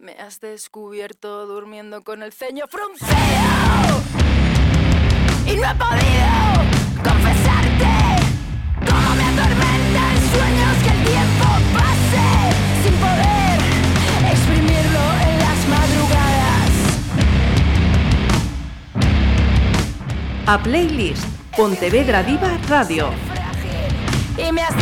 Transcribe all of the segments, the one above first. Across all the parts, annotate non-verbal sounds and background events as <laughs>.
Me has descubierto durmiendo con el ceño fruncido y no he podido confesarte cómo me atormentan sueños que el tiempo pase sin poder exprimirlo en las madrugadas. A playlist Pontevedra Viva Radio. Y me has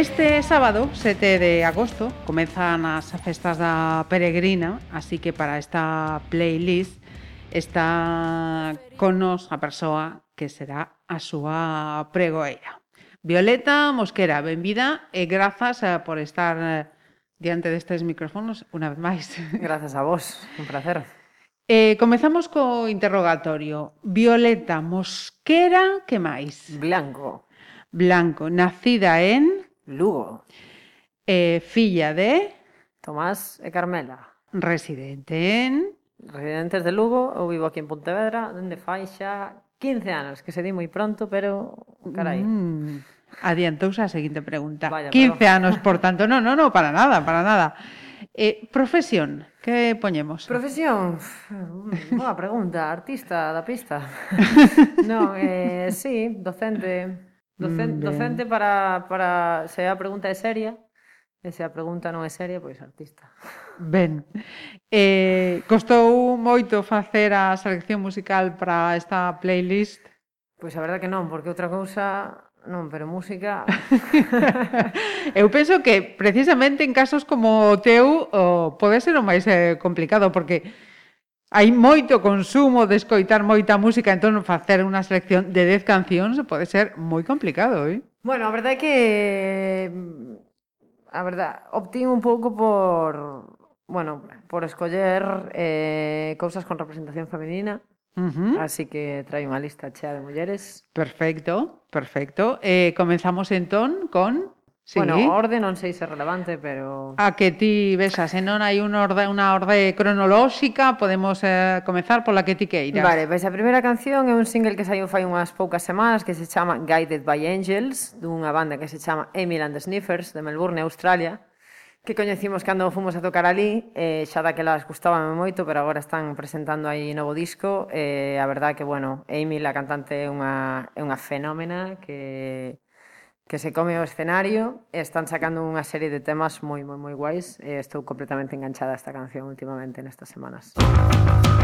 Este sábado, 7 de agosto, comezan as festas da Peregrina, así que para esta playlist está con nos a persoa que será a súa pregoeira. Violeta Mosquera, benvida e grazas eh, por estar eh, diante destes micrófonos unha vez máis. <laughs> Grazas a vos, un placer. Eh, comezamos co interrogatorio. Violeta Mosquera, que máis? Blanco. Blanco, nacida en... Lugo. Eh, filla de... Tomás e Carmela. Residente en... Residentes de Lugo, eu vivo aquí en Pontevedra, dende fai xa 15 anos, que se di moi pronto, pero carai. Mm. Adiantouse a seguinte pregunta. Vaya, 15 pero... anos, por tanto, non, non, non, para nada, para nada. Eh, profesión, que poñemos? Profesión, boa pregunta, artista da pista. <laughs> non, eh, sí, docente, Mm, docente, docente para, para se a pregunta é seria, e se a pregunta non é seria, pois artista. Ben. Eh, costou moito facer a selección musical para esta playlist? Pois a verdade que non, porque outra cousa Non, pero música... <laughs> Eu penso que precisamente en casos como o teu o, pode ser o máis eh, complicado, porque Hai moito consumo de escoitar moita música, entón facer unha selección de 10 cancións pode ser moi complicado, eh? Bueno, a verdade é que a verdade, optín un pouco por bueno, por escoller eh, cousas con representación femenina. Uh -huh. Así que trae unha lista chea de mulleres. Perfecto, perfecto. Eh, comenzamos entón con Sí. Bueno, a orde non sei se relevante, pero... A que ti vesa, se non hai unha orde, una orde cronolóxica, podemos eh, comezar pola que ti queiras. Vale, pois a primeira canción é un single que saiu fai unhas poucas semanas que se chama Guided by Angels, dunha banda que se chama Emil and the Sniffers, de Melbourne, Australia, que coñecimos cando fomos a tocar ali, eh, xa daquelas gustábame moito, pero agora están presentando aí novo disco, eh, a verdade que, bueno, Emil, a cantante, é unha, é unha fenómena que que se come o escenario e están sacando unha serie de temas moi, moi, moi guais e estou completamente enganchada a esta canción últimamente nestas semanas. Música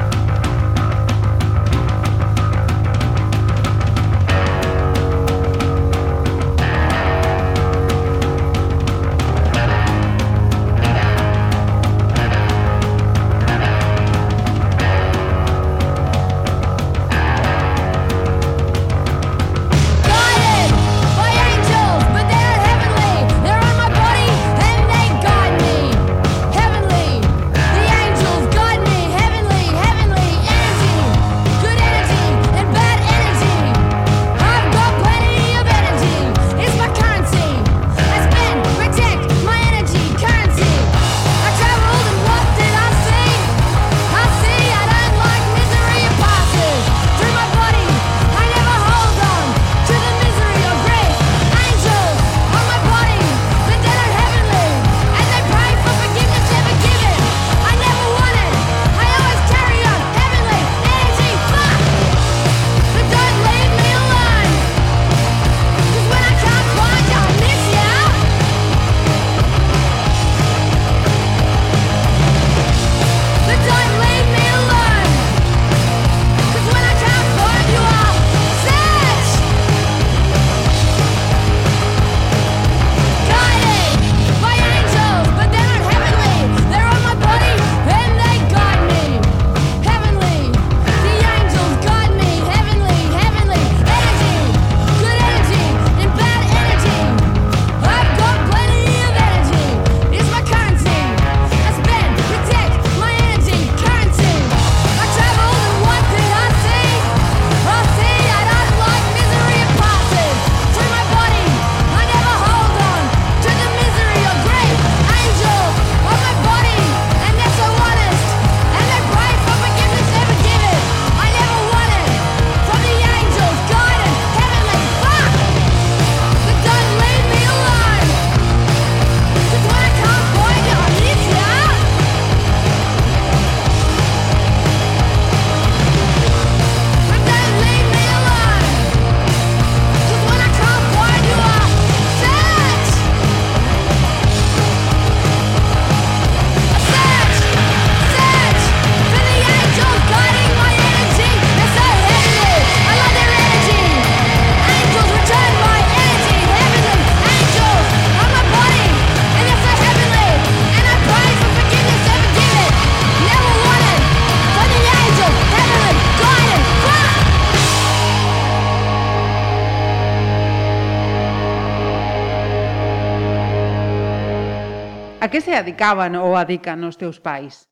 adicaban ou adican os teus pais?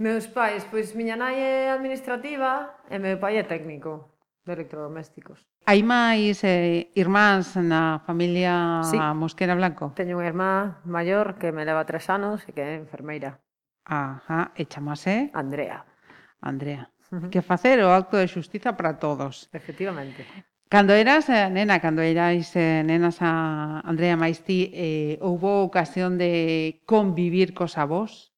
Meus pais, pois miña nai é administrativa e meu pai é técnico de electrodomésticos. Hai máis eh, irmáns na familia sí. Mosquera Blanco? Teño unha irmá maior que me leva tres anos e que é enfermeira. Ajá, e chamase? Eh? Andrea. Andrea. Uh -huh. Que facer o acto de xustiza para todos. Efectivamente. Cando eras eh, nena, cando erais eh, nenas a Andrea Maistí, eh, houbo ocasión de convivir cos avós?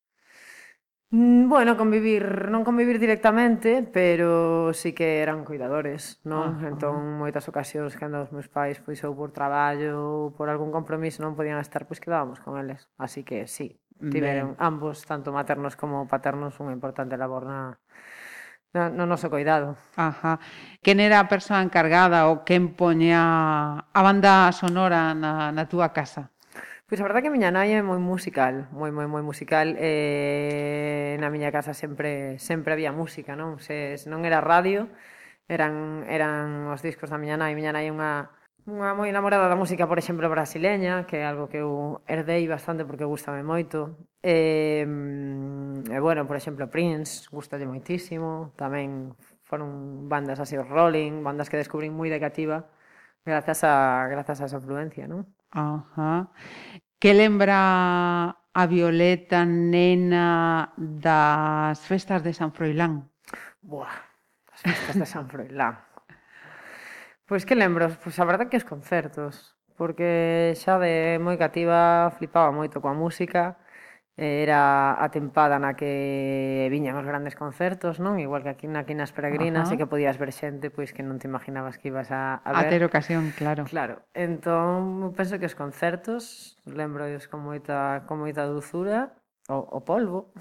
Mm, bueno, convivir, non convivir directamente, pero sí que eran cuidadores, non? Ah, entón, ah. moitas ocasións cando os meus pais pois ou por traballo ou por algún compromiso non podían estar, pois quedábamos con eles. Así que sí, tiveron ben. ambos, tanto maternos como paternos, unha importante labor na, no, no noso coidado. Ajá. Quen era a persoa encargada ou quen poña a banda sonora na, na túa casa? Pois a verdade que a miña nai é moi musical, moi moi moi musical. Eh, na miña casa sempre sempre había música, non? Se non era radio, eran eran os discos da miña nai, miña nai é unha unha moi enamorada da música, por exemplo, brasileña, que é algo que eu herdei bastante porque gustame moito. E, e eh, bueno, por exemplo, Prince, gustalle moitísimo, tamén foron bandas así os Rolling, bandas que descubrín moi de cativa grazas a grazas a esa influencia, non? Ajá. Que lembra a Violeta Nena das festas de San Froilán? Buah, as festas de San Froilán. Pois pues, que lembro, pois pues, a verdade que os concertos, porque xa de moi cativa flipaba moito coa música, era a tempada na que viñan os grandes concertos, non? Igual que aquí na Quinas Peregrinas, uh e que podías ver xente pois que non te imaginabas que ibas a, a ver. A ter ocasión, claro. Claro. Entón, penso que os concertos, lembro os con moita, con moita dulzura, o, o polvo.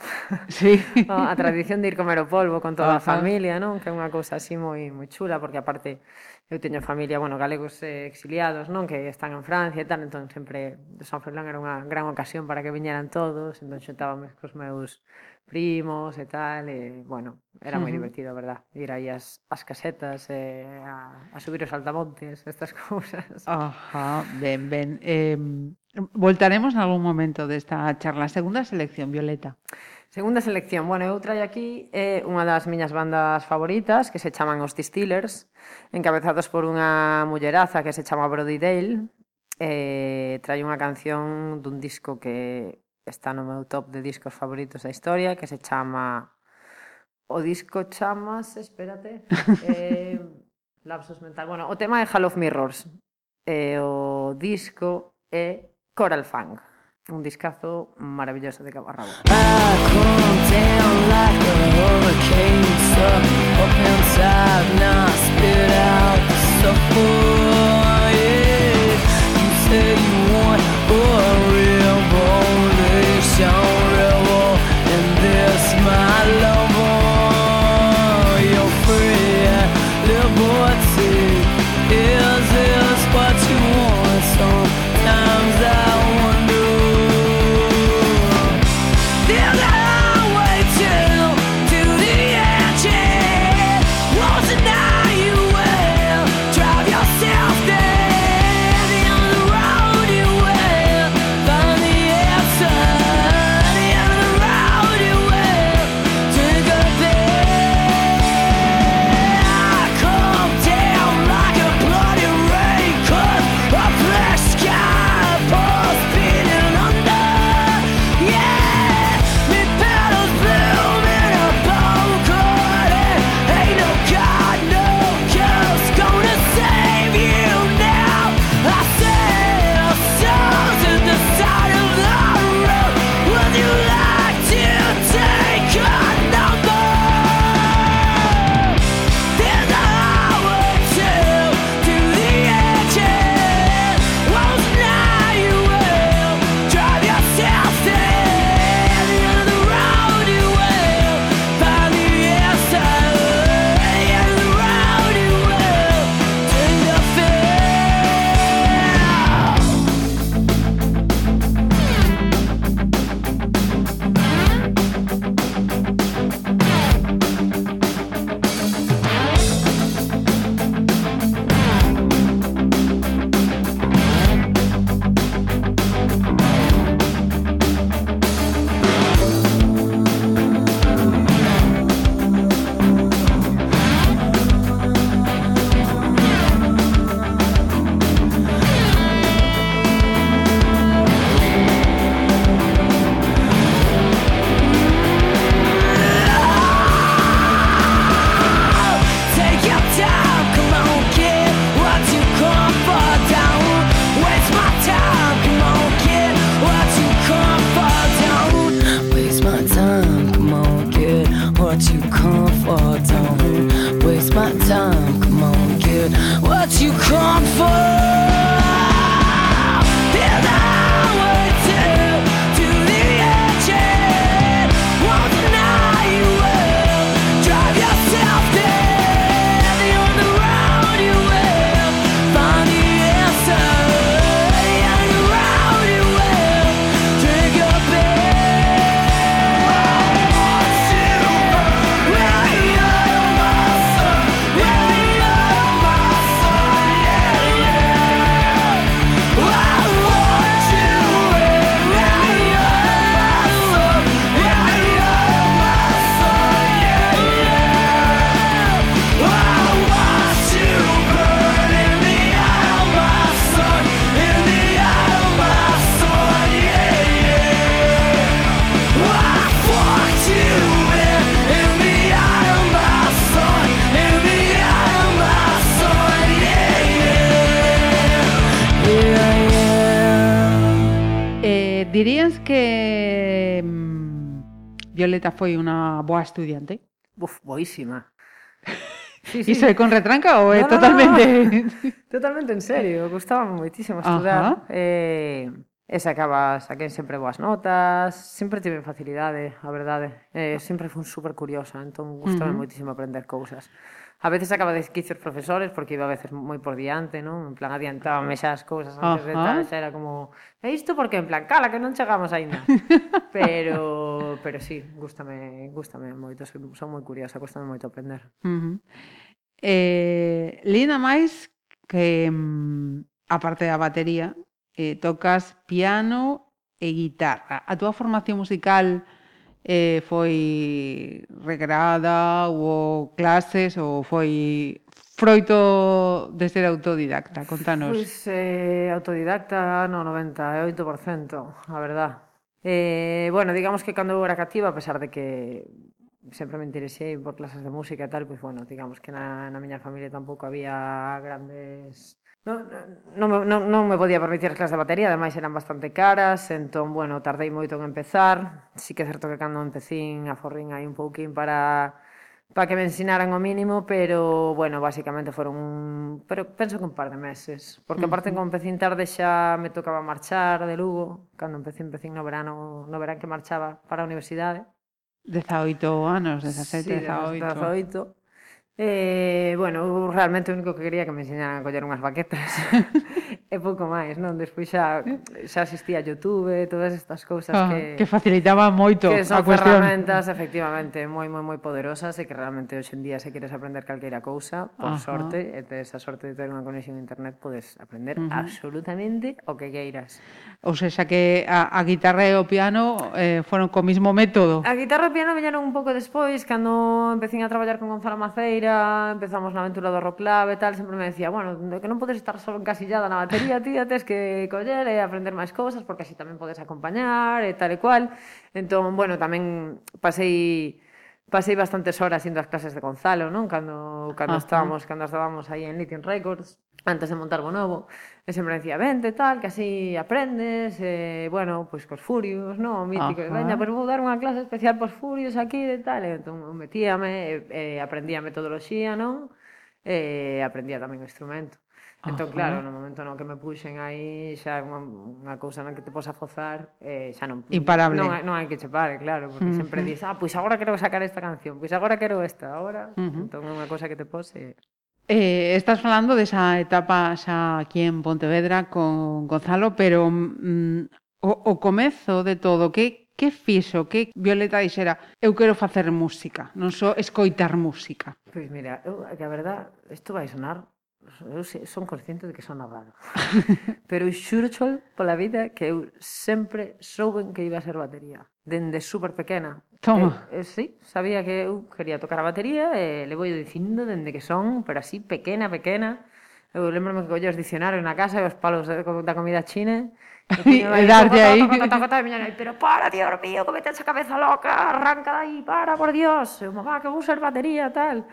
Sí. <laughs> a tradición de ir comer o polvo con toda Ajá. a familia, non? Que é unha cousa así moi moi chula, porque aparte eu teño familia, bueno, galegos eh, exiliados, non? Que están en Francia e tal, entón sempre San Froilán era unha gran ocasión para que viñeran todos, entón xuntábamos cos meus primos e tal, e, bueno, era moi divertido, verdad, ir aí as, as casetas, e, a, a subir os altamontes, estas <laughs> cousas. Ajá, ben, ben. Eh, voltaremos nalgún momento desta charla. Segunda selección, Violeta. Segunda selección, bueno, eu traio aquí é eh, unha das miñas bandas favoritas que se chaman os Distillers, encabezados por unha mulleraza que se chama Brody Dale, eh, traio unha canción dun disco que está no meu top de discos favoritos da historia, que se chama... O disco chamas, espérate... <laughs> Eh, lapsos mental... Bueno, o tema é Hall of Mirrors. E eh, o disco é Coral Fang. Un discazo maravilloso de Cabarrabo. Like so yeah. You said you want a don't revel in this, my love. boa estudiante. Uf, boísima. <laughs> Sí, sí. Iso é con retranca ou é no, no, totalmente... No, <laughs> no. Totalmente en serio, eh, eh, eh, ah. gustaba moitísimo estudar. Eh, e sacaba, saquei sempre boas notas, sempre tive facilidade, a verdade. Eh, sempre fui super curiosa, entón gustaba uh -huh. moitísimo aprender cousas. A veces acaba de quiz profesores porque iba a veces moi por diante, non? En plan, adiantábame xa as cousas antes Ajá. de tal, xa era como, e isto porque en plan, cala que non chegamos aínda. <laughs> pero pero sí, gústame, gústame moito, son, son moi curiosa, gústame moito aprender. Uh -huh. Eh, Lina máis que mm, a parte da batería, eh, tocas piano e guitarra. A túa formación musical eh, foi regrada ou clases ou foi froito de ser autodidacta? Contanos. Pois, eh, autodidacta no 98%, a verdad. Eh, bueno, digamos que cando eu era cativa, a pesar de que sempre me interesei por clases de música e tal, pois, bueno, digamos que na, na miña familia tampouco había grandes Non, non, non, non me podía permitir as clases de batería, ademais eran bastante caras, entón, bueno, tardei moito en empezar. Si sí que é certo que cando empecín a forrín aí un pouquín para para que me ensinaran o mínimo, pero, bueno, basicamente foron un... Pero penso que un par de meses, porque aparte como empecín tarde xa me tocaba marchar de Lugo, cando empecé, empecín no verano, no verán que marchaba para a universidade. 18 anos, 17, sí, 18. 18. Eh, bueno, realmente o único que quería que me enseñaran a coller unhas baquetas <laughs> e pouco máis, non? Despois xa xa asistía a Youtube, todas estas cousas ah, que que facilitaba moito que son a cuestión. ferramentas efectivamente moi moi moi poderosas e que realmente hoxe en día se queres aprender calqueira cousa, por Ajá. sorte, e tes a sorte de ter unha conexión a internet, podes aprender uh -huh. absolutamente o que queiras. Ou seja, que a, a guitarra e o piano eh, foron co mismo método. A guitarra e o piano viñeron un pouco despois, cando empecín a traballar con Gonzalo Maceira carreira, empezamos na aventura do roclave e tal, sempre me decía, bueno, que non podes estar só encasillada na batería, tía, tens que coller e aprender máis cousas, porque así tamén podes acompañar e tal e cual. Entón, bueno, tamén pasei pasei bastantes horas indo ás clases de Gonzalo, non? Cando cando ah, estábamos, cando estábamos aí en Lithium Records, antes de montar o novo. E sempre decía, vente, tal, que así aprendes, eh, bueno, pois cos furios, non, mítico, Ajá. veña, pero vou dar unha clase especial pos furios aquí e tal, e entón metíame, eh, eh aprendía metodoloxía, non, e eh, aprendía tamén o instrumento. Entón, Ajá. claro, no momento no que me puxen aí xa unha, unha cousa na que te posa fozar, eh, xa non... Imparable. Non, non hai que che pare, claro, porque uh -huh. sempre dices, ah, pois agora quero sacar esta canción, pois agora quero esta, agora... Uh -huh. Entón, é unha cousa que te pose... Eh, estás falando desa etapa xa aquí en Pontevedra con Gonzalo, pero mm, o, o comezo de todo, que, que fixo que Violeta dixera eu quero facer música, non só escoitar música? Pois pues mira, eu, que a verdad, isto vai sonar eu son consciente de que son raro. <laughs> Pero xurcho pola vida que eu sempre souben que iba a ser batería. Dende super pequena, Toma. Eh, eh, sí, sabía que eu quería tocar a batería e eh, le vou dicindo dende que son, pero así pequena, pequena. Eu lembro-me que collo os dicionarios na casa e os palos da comida china. E, e aí. Pero para, tío mío, que me tes a cabeza loca, arranca dai, para, por Dios. Eu, mamá, que vou ser batería, tal.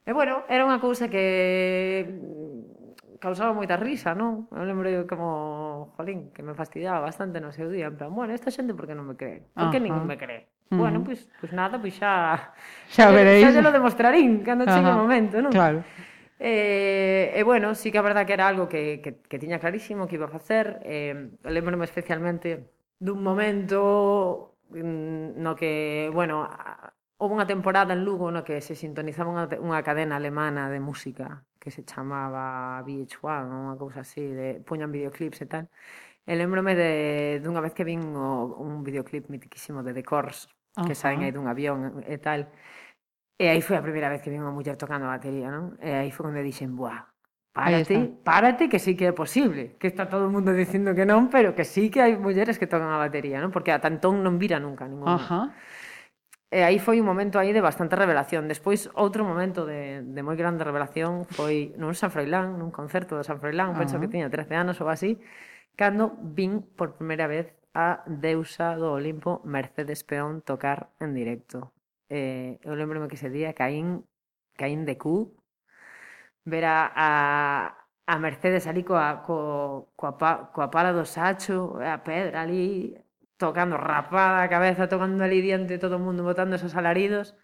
E, bueno, era unha cousa que mm, causaba moita risa, non? Eu lembro eu como, jolín, que me fastidiaba bastante no seu día, en plan, bueno, esta xente por que non me cree? Por que uh -huh. ningún me cree? Bueno, pois, pois nada, pois xa... Xa veréis. Xa, xa lo demostrarín cando chegue o momento, non? Claro. E, eh, bueno, sí que a verdad que era algo que, que, que tiña clarísimo que iba a facer. Eh, lembrome especialmente dun momento mm, no que, bueno, houve unha temporada en Lugo no que se sintonizaba unha, unha cadena alemana de música que se chamaba VH1 ou unha cousa así, de, puñan videoclips e tal. E lembrome de, dunha vez que vin o, un videoclip mitiquísimo de The Course, Ajá. que saen aí dun avión e tal. E aí foi a primeira vez que vi unha muller tocando a batería, non? E aí foi onde dixen, buah, párate, párate que sí que é posible, que está todo o mundo dicindo que non, pero que sí que hai mulleres que tocan a batería, non? Porque a tantón non vira nunca ningún. Ajá. E aí foi un momento aí de bastante revelación. Despois, outro momento de, de moi grande revelación foi nun San Froilán, nun concerto de San Froilán, penso que tiña 13 anos ou así, cando vin por primeira vez a deusa do Olimpo Mercedes Peón tocar en directo. Eh, eu lembrome que ese día caín, caín de cu ver a, a, a Mercedes ali coa, co, coa, pa, coa pala do sacho, a pedra ali tocando rapada a cabeza, tocando ali diante todo o mundo, botando esos alaridos.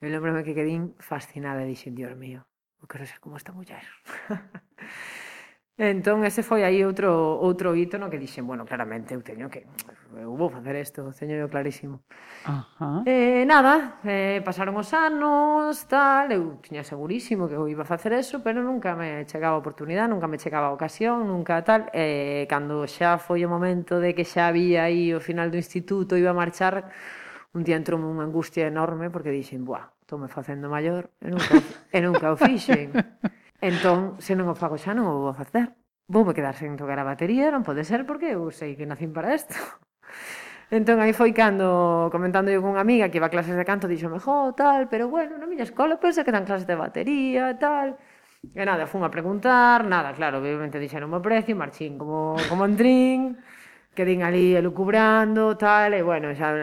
Eu lembrome que quedín fascinada e dixen, Dios mío, eu quero ser como esta muller. <laughs> Entón, ese foi aí outro, outro hito no que dixen, bueno, claramente eu teño que eu vou facer isto, teño eu clarísimo. Ajá. Eh, nada, eh, pasaron os anos, tal, eu tiña segurísimo que eu iba a facer eso, pero nunca me chegaba a oportunidade, nunca me chegaba a ocasión, nunca tal. Eh, cando xa foi o momento de que xa había aí o final do instituto, iba a marchar, un día entrou unha angustia enorme porque dixen, buah, tome facendo maior, e nunca, e nunca o fixen. <laughs> Entón, se non o fago xa, non o vou facer. Voume quedar sen tocar a batería, non pode ser, porque eu sei que nacín para isto. <laughs> Entón aí foi cando, comentando eu cunha amiga que iba a clases de canto, dixome, jo, tal, pero bueno, na miña escola pois pensa que dan clases de batería, tal. E nada, fun a preguntar, nada, claro, obviamente dixeron o precio, marchín como, como entrín, quedín ali elucubrando, tal, e bueno, xa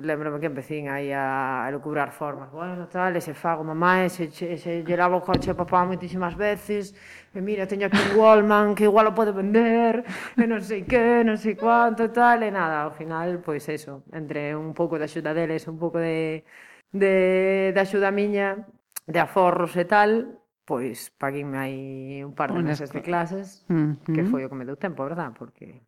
lembrome que empecín aí a elucubrar formas, bueno, tal, e se fago mamá, e se, se, se llevaba o coche a papá moitísimas veces, e mira, teño aquí un Wallman que igual o pode vender, e non sei que, non sei cuánto, tal, e nada, ao final, pois eso, entre un pouco de axuda deles, un pouco de, de, de axuda miña, de aforros e tal, pois paguinme aí un par de Unas meses de clases, uh que foi o que me deu tempo, verdad? Porque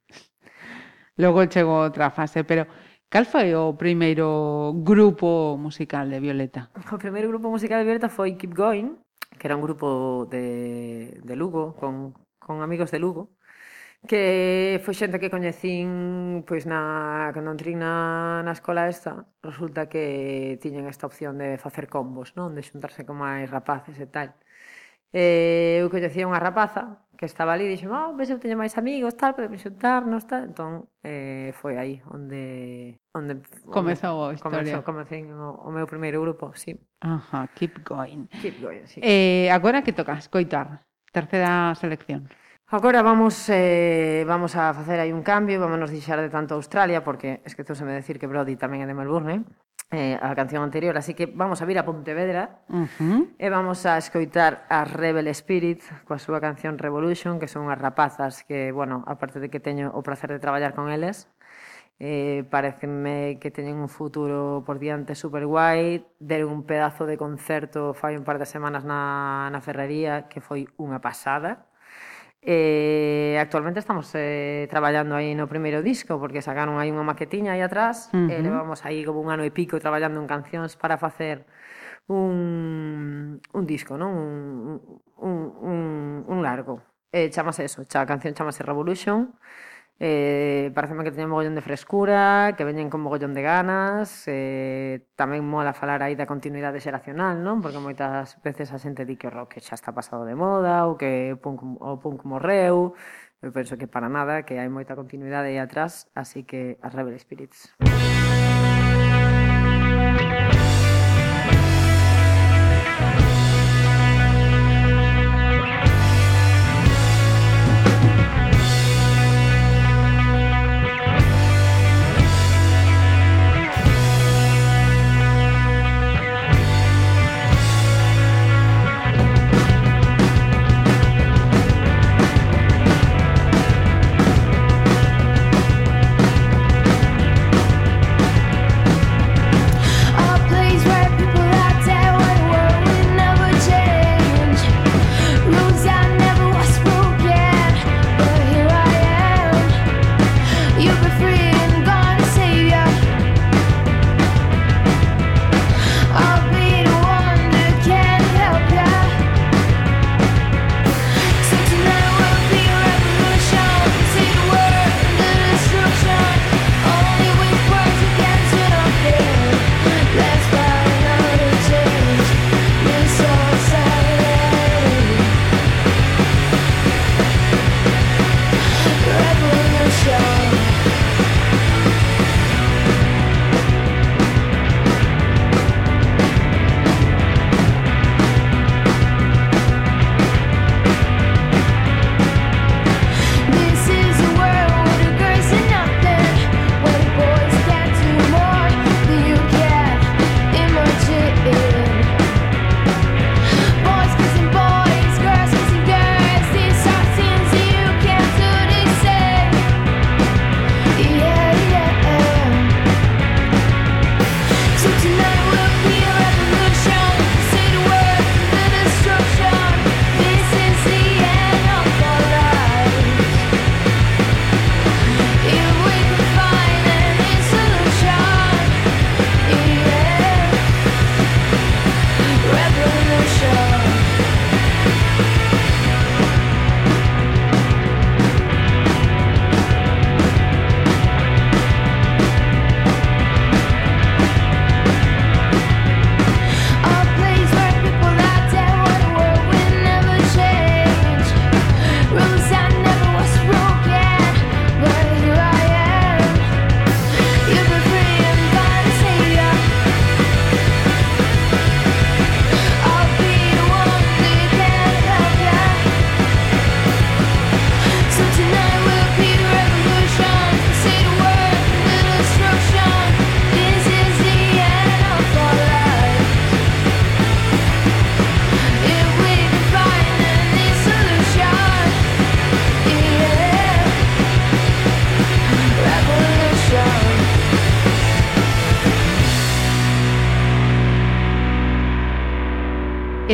Logo chegou outra fase, pero cal foi o primeiro grupo musical de Violeta? O primeiro grupo musical de Violeta foi Keep Going, que era un grupo de, de Lugo, con, con amigos de Lugo, que foi xente que coñecín pois na cando entrín na, na escola esta, resulta que tiñen esta opción de facer combos, non, de xuntarse con máis rapaces e tal. Eh, eu coñecía unha rapaza que estaba ali, dixo, oh, vese eu teño máis amigos, tal, podemos xuntarnos, tal. Entón, eh, foi aí onde... onde comezou a historia. Comezou, comecei o, o meu primeiro grupo, sí. Ajá, keep going. Keep going, sí. Eh, agora que toca escoitar? Terceira selección. Agora vamos eh, vamos a facer aí un cambio, vámonos deixar de tanto Australia, porque esqueceuseme decir que Brody tamén é de Melbourne, eh eh, a canción anterior, así que vamos a vir a Pontevedra. Uh -huh. e vamos a escoitar a Rebel Spirit coa súa canción Revolution, que son as rapazas que, bueno, aparte de que teño o placer de traballar con eles, eh, pareceme que teñen un futuro por diante super guai, deron un pedazo de concerto fai un par de semanas na, na Ferrería que foi unha pasada, E actualmente estamos eh, traballando aí no primeiro disco porque sacaron aí unha maquetiña aí atrás uh -huh. e levamos aí como un ano e pico traballando en cancións para facer un, un disco, non? Un, un, un, un largo. Eh, e chamase eso, a canción chamase Revolution Eh, pareceme que teñen mogollón de frescura, que veñen con mogollón de ganas, eh, tamén mola falar aí da continuidade xeracional, non? Porque moitas veces a xente di que o rock xa está pasado de moda ou que punk, o punk morreu, eu penso que para nada, que hai moita continuidade aí atrás, así que as Rebel Spirits. Música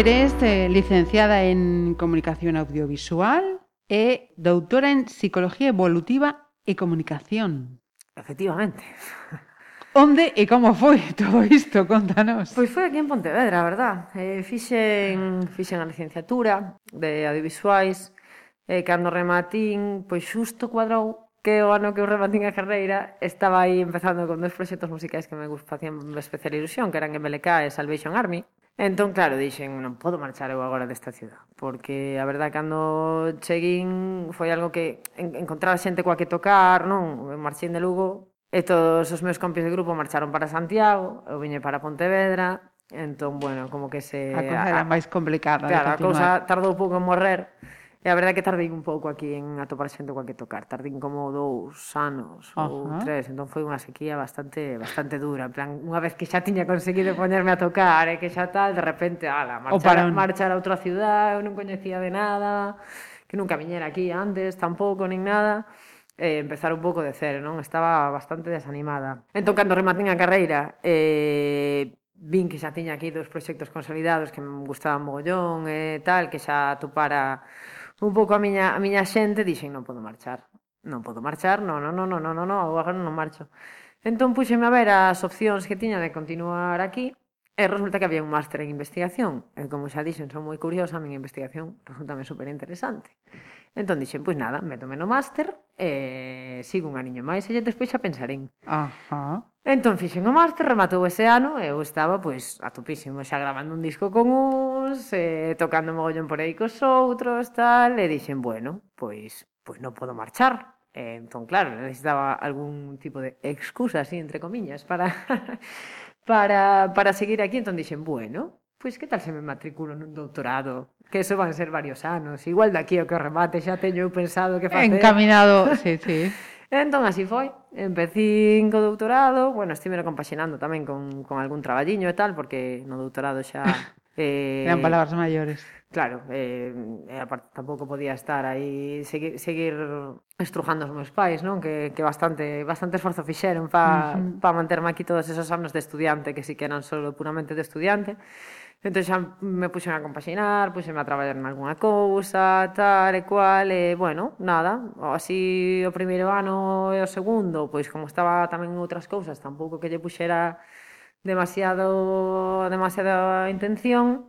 eres eh, licenciada en Comunicación Audiovisual e doutora en Psicología Evolutiva e Comunicación. Efectivamente. Onde e como foi <laughs> todo isto? Contanos. Pois foi aquí en Pontevedra, a verdad. Eh, fixen, fixen a licenciatura de audiovisuais. Eh, cando rematín, pois xusto cuadrou que o ano que eu rematín a carreira estaba aí empezando con dos proxectos musicais que me facían especial ilusión, que eran MLK e Salvation Army. Entón, claro, dixen, non podo marchar eu agora desta ciudad, porque a verdad cando cheguín foi algo que encontrar xente coa que tocar, non? Eu marchín de Lugo e todos os meus compis de grupo marcharon para Santiago, eu viñe para Pontevedra, entón, bueno, como que se... A cousa era máis complicada. Claro, a cousa tardou pouco en morrer, E a verdade é que tardei un pouco aquí en atopar xente coa que tocar. Tardín como dous anos uh ou tres, entón foi unha sequía bastante bastante dura. En plan, unha vez que xa tiña conseguido poñerme a tocar e eh, que xa tal, de repente, ala, marchar, o para un... marchar a outra ciudad, eu non coñecía de nada, que nunca viñera aquí antes, tampouco, nin nada eh, empezar un pouco de cero, non? Estaba bastante desanimada. Entón, cando rematín a carreira, eh, vin que xa tiña aquí dos proxectos consolidados que me gustaban mogollón e eh, tal, que xa atopara un pouco a miña, a miña xente dixen non podo marchar, non podo marchar, non, non, non, non, non, non, agora non marcho. Entón puxeme a ver as opcións que tiña de continuar aquí e resulta que había un máster en investigación. E como xa dixen, son moi curiosa, a miña investigación resultame super interesante. Entón dixen, pois nada, me no máster e sigo un aniño máis e despois xa pensarén. Ajá. Entón fixen o máster, rematou ese ano e eu estaba pois atopísimo, xa gravando un disco con uns, eh, tocando mogollón por aí cos outros, tal, e dixen, bueno, pois, pois non podo marchar. E, entón, claro, necesitaba algún tipo de excusa, así, entre comiñas, para, <laughs> para, para seguir aquí. Entón dixen, bueno, pois que tal se me matriculo nun doutorado? Que eso van ser varios anos, igual daqui ao que remate xa teño eu pensado que facer. Encaminado, sí, sí. <laughs> Entón, así foi. Empecín co doutorado, bueno, estive compaxinando tamén con, con algún traballiño e tal, porque no doutorado xa... <laughs> Eh, Eran palabras maiores. Claro, eh, aparte tampouco podía estar aí seguir, seguir estrujando os meus pais, non? Que, que bastante, bastante esforzo fixeron para uh -huh. pa manterme aquí todos esos anos de estudiante, que si sí que eran solo puramente de estudiante. Entón xa me puxen a compaxinar, puxen a traballar en algunha cousa, tal e cual, e, bueno, nada, así o primeiro ano e o segundo, pois como estaba tamén en outras cousas, tampouco que lle puxera demasiado, demasiada intención,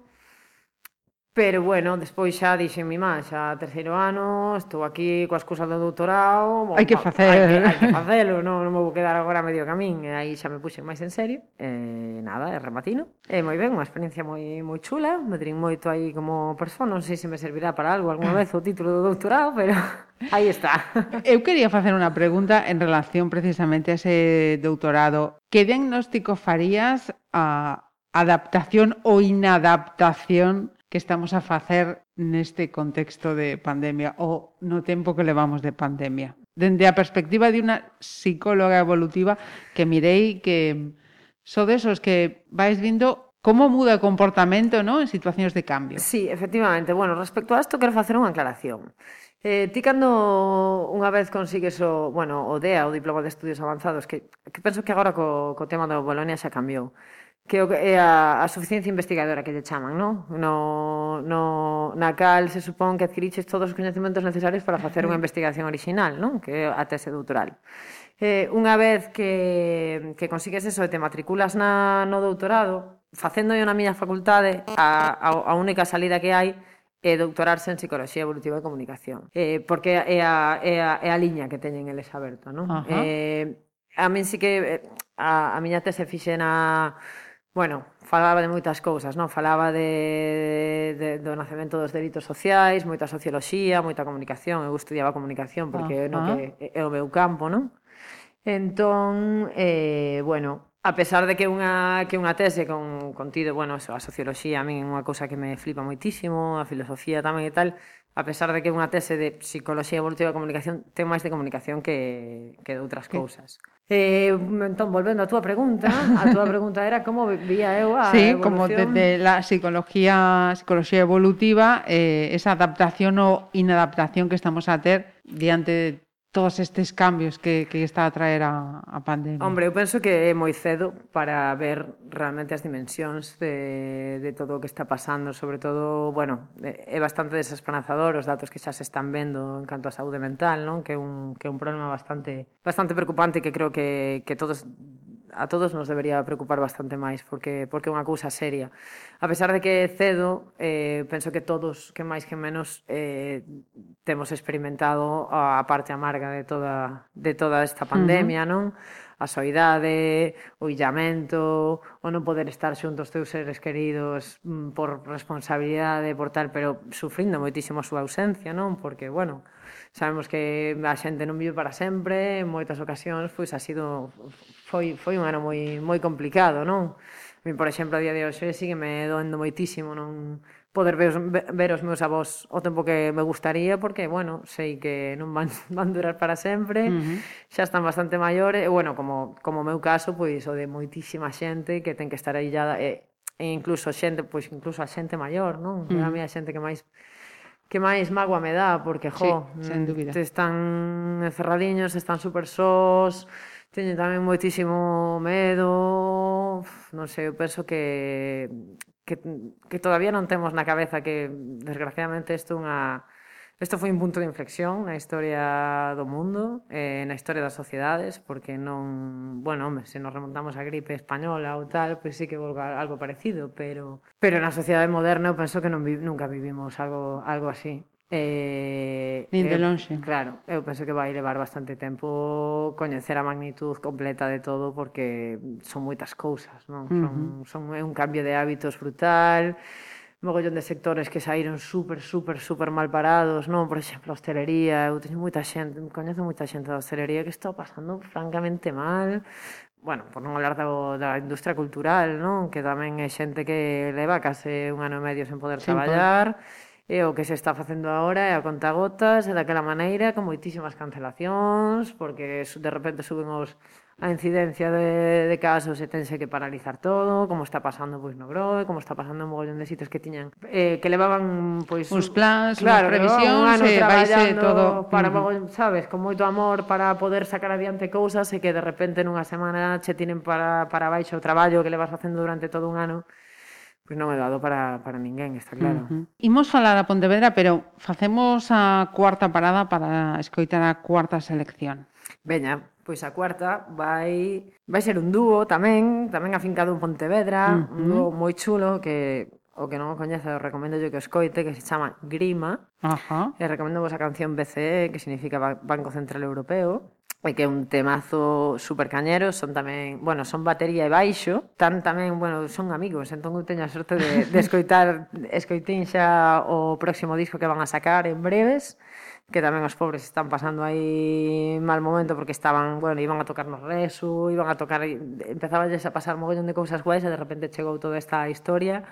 Pero bueno, despois xa dixen mi má, xa terceiro ano, estou aquí coas cousas do doutorado, hai que facer, hai que, hai que facelo, non, non me vou quedar agora medio camín, e aí xa me puxen máis en serio. E nada, é rematino. É moi ben, unha experiencia moi moi chula, me drin moito aí como persona, non sei se me servirá para algo algunha vez o título do doutorado, pero <laughs> aí está. Eu quería facer unha pregunta en relación precisamente a ese doutorado. Que diagnóstico farías a adaptación ou inadaptación que estamos a facer neste contexto de pandemia ou no tempo que levamos de pandemia. Dende a perspectiva de unha psicóloga evolutiva que mirei que so desos que vais vindo como muda o comportamento ¿no? en situacións de cambio. Sí, efectivamente. Bueno, respecto a isto, quero facer unha aclaración. Eh, ti cando unha vez consigues o, bueno, o DEA, o Diploma de Estudios Avanzados, que, que penso que agora co, co tema da Bolonia xa cambiou, que é a, a suficiencia investigadora que lle chaman, non? No, no, na cal se supón que adquiriches todos os coñecementos necesarios para facer unha investigación original, non? Que é a tese doutoral. Eh, unha vez que, que consigues eso e te matriculas na, no doutorado, facendo eu na miña facultade a, a, a única salida que hai é doutorarse en Psicología Evolutiva e Comunicación. Eh, porque é a, é a, é a liña que teñen eles aberta, non? Uh -huh. Eh, a min sí que eh, a, a miña tese fixe na Bueno, falaba de moitas cousas, non? Falaba de, de, do nacemento dos delitos sociais, moita socioloxía, moita comunicación. Eu estudiaba comunicación porque é no, ah. Que é o meu campo, non? Entón, eh, bueno, a pesar de que unha que unha tese con contido, bueno, eso, a socioloxía a min é unha cousa que me flipa moitísimo, a filosofía tamén e tal, a pesar de que unha tese de psicoloxía evolutiva e comunicación ten máis de comunicación que, que de outras cousas. Eh, entón, volvendo á túa pregunta, a túa <laughs> pregunta era como vía eu a Sí, como desde la psicología, psicología evolutiva, eh, esa adaptación o inadaptación que estamos a ter diante de todos estes cambios que, que está a traer a, a pandemia? Hombre, eu penso que é moi cedo para ver realmente as dimensións de, de todo o que está pasando, sobre todo, bueno, é bastante desesperanzador os datos que xa se están vendo en canto a saúde mental, non? que é un, que é un problema bastante bastante preocupante que creo que, que todos a todos nos debería preocupar bastante máis, porque, porque é unha cousa seria. A pesar de que cedo, eh, penso que todos, que máis que menos, eh, temos experimentado a parte amarga de toda, de toda esta pandemia, uh -huh. non? A soidade, o illamento, o non poder estar xuntos teus seres queridos mm, por responsabilidade, por tal, pero sufrindo moitísimo a súa ausencia, non? Porque, bueno, sabemos que a xente non vive para sempre, en moitas ocasións, pois, ha sido foi, foi un ano moi, moi complicado, non? A mí, por exemplo, a día de hoxe sigue me doendo moitísimo non poder ver, ver os meus avós o tempo que me gustaría porque, bueno, sei que non van, <laughs> van durar para sempre, uh -huh. xa están bastante maiores, e, bueno, como, como meu caso, pois, o de moitísima xente que ten que estar aillada, e, e incluso xente, pois, incluso a xente maior, non? Uh -huh. A mí a xente que máis que máis mágoa me dá, porque, jo, sí, sen dúbida. Mm, están encerradiños, están super sós, Teño tamén moitísimo medo, non sei, eu penso que, que, que todavía non temos na cabeza que, desgraciadamente, isto unha... Isto foi un punto de inflexión na historia do mundo, eh, na historia das sociedades, porque non... Bueno, home, se nos remontamos á gripe española ou tal, pois pues sí que volvo algo parecido, pero... Pero na sociedade moderna eu penso que non vi, nunca vivimos algo, algo así. Eh, Nin de eh, lonxe. Claro, eu penso que vai levar bastante tempo coñecer a magnitud completa de todo porque son moitas cousas, non? Son, uh -huh. son é un cambio de hábitos brutal, mogollón de sectores que saíron super, super, super mal parados, non? Por exemplo, a hostelería, eu teño moita xente, coñezo moita xente da hostelería que está pasando francamente mal, bueno, por non hablar do, da industria cultural, non? Que tamén é xente que leva case un ano e medio sen poder sen traballar, poder E o que se está facendo agora é a contagotas e daquela maneira con moitísimas cancelacións porque de repente suben os a incidencia de, de casos e tense que paralizar todo, como está pasando pois no Groe, como está pasando en mogollón de sitios que tiñan eh, que levaban pois uns plans, claro, previsións, un ano eh, eh todo para mm. mogollón, sabes, con moito amor para poder sacar adiante cousas e que de repente nunha semana che tienen para para baixo o traballo que levas facendo durante todo un ano. Pois non é dado para, para ninguén, está claro. Uh -huh. Imos falar a Pontevedra, pero facemos a cuarta parada para escoitar a cuarta selección. Veña, pois a cuarta vai vai ser un dúo tamén, tamén afincado en Pontevedra, uh -huh. un dúo moi chulo que o que non o coñece, o recomendo yo que os coite, que se chama Grima. Ajá. E recomendo vos a canción BCE, que significa Banco Central Europeo que é un temazo super cañero, son tamén, bueno, son batería e baixo, tan tamén, bueno, son amigos, entón eu teño a sorte de, de escoitar, escoitín xa o próximo disco que van a sacar en breves, que tamén os pobres están pasando aí mal momento porque estaban, bueno, iban a tocar no resu, iban a tocar, empezaba a pasar mogollón de cousas guais e de repente chegou toda esta historia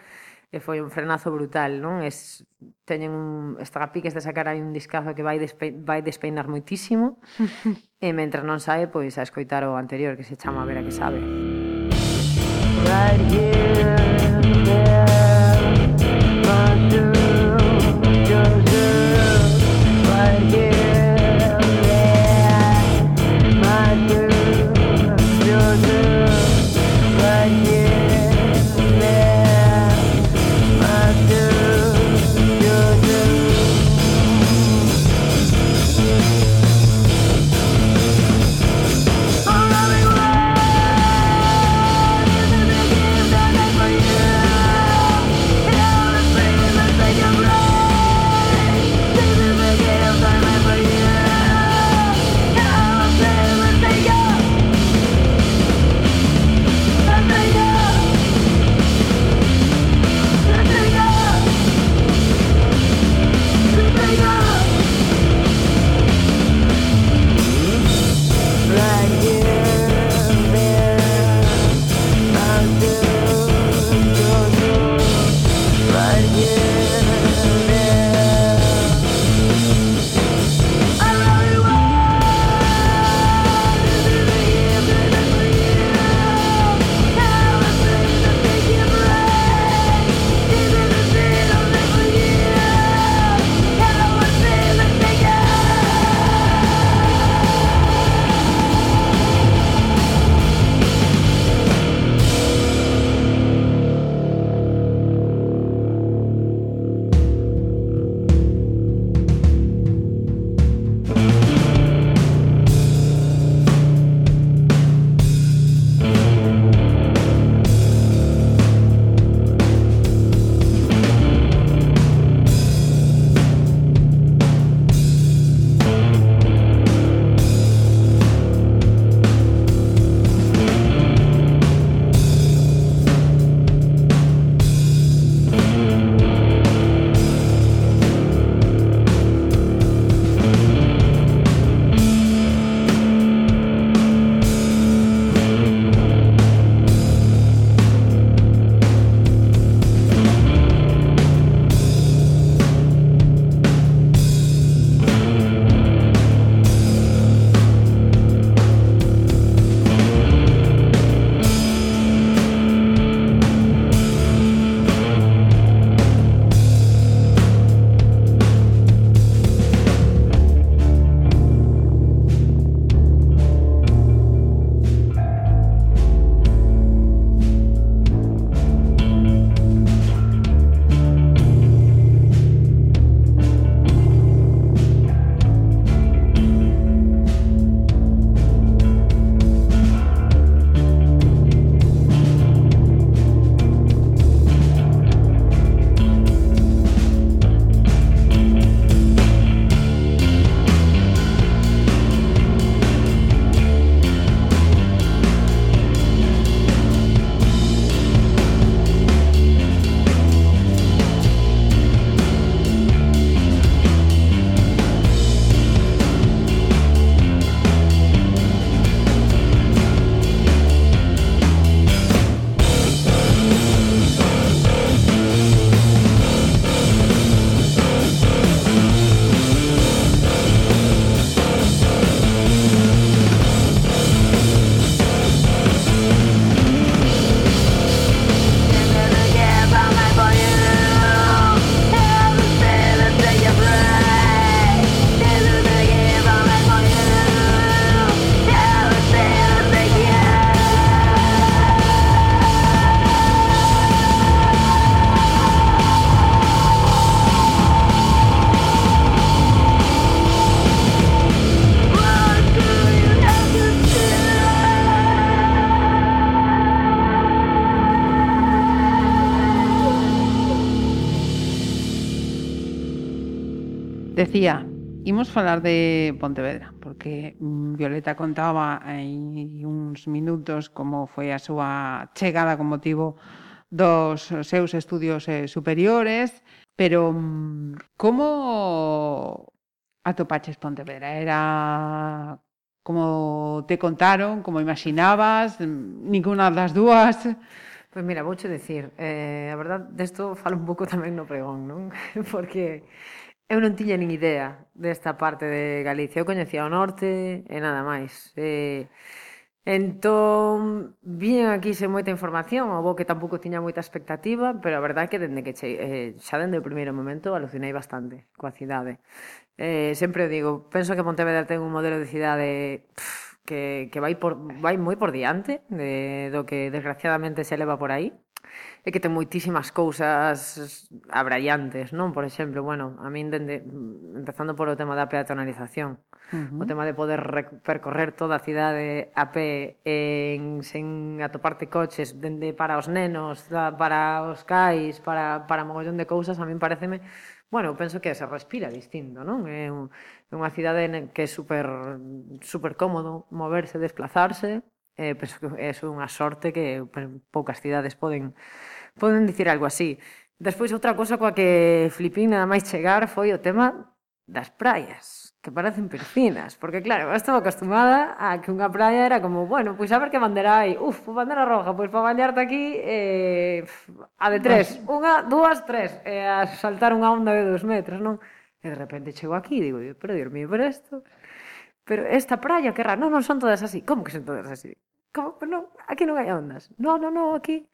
e foi un frenazo brutal, non? Es, teñen un, está a piques de sacar aí un discazo que vai, despe, vai despeinar moitísimo <laughs> E mentre non sae, pois a escoitar o anterior que se chama Vera que sabe. Right here. Imos falar de Pontevedra, porque mm, Violeta contaba hai uns minutos como foi a súa chegada con motivo dos seus estudios eh, superiores, pero mm, como atopaches Pontevedra? Era como te contaron, como imaginabas, mm, ninguna das dúas? Pois pues mira, vouche dicir, eh, a verdad, desto falo un pouco tamén no pregón, non? <laughs> Porque Eu non tiña nin idea desta parte de Galicia. Eu coñecía o norte e nada máis. E, entón, vien aquí sen moita información, o bo que tampouco tiña moita expectativa, pero a verdade é que dende que che, eh, xa dende o primeiro momento alucinei bastante coa cidade. Eh, sempre o digo, penso que Pontevedra ten un modelo de cidade pff, que, que vai, por, vai moi por diante de, do que desgraciadamente se leva por aí é que ten moitísimas cousas abrallantes, non? Por exemplo, bueno, a min dende empezando polo tema da peatonalización, uh -huh. o tema de poder percorrer toda a cidade a pé en sen atoparte coches dende para os nenos, da, para os cais, para para mogollón de cousas, a min pareceme Bueno, penso que se respira distinto, non? É unha cidade que é super, super cómodo moverse, desplazarse, eh, penso que é unha sorte que poucas cidades poden poden dicir algo así. Despois, outra cosa coa que flipín nada máis chegar foi o tema das praias, que parecen piscinas, porque claro, eu estaba acostumada a que unha praia era como, bueno, pois a ver que bandera hai, uf, bandera roja, pois para bañarte aquí, eh, a de tres, unha, dúas, tres, eh, a saltar unha onda de dos metros, non? E de repente chego aquí e digo, pero Dios mío, pero isto... Pero esta praia, que raro, non, non son todas así. Como que son todas así? Como, pero non, aquí non hai ondas. Non, non, non, aquí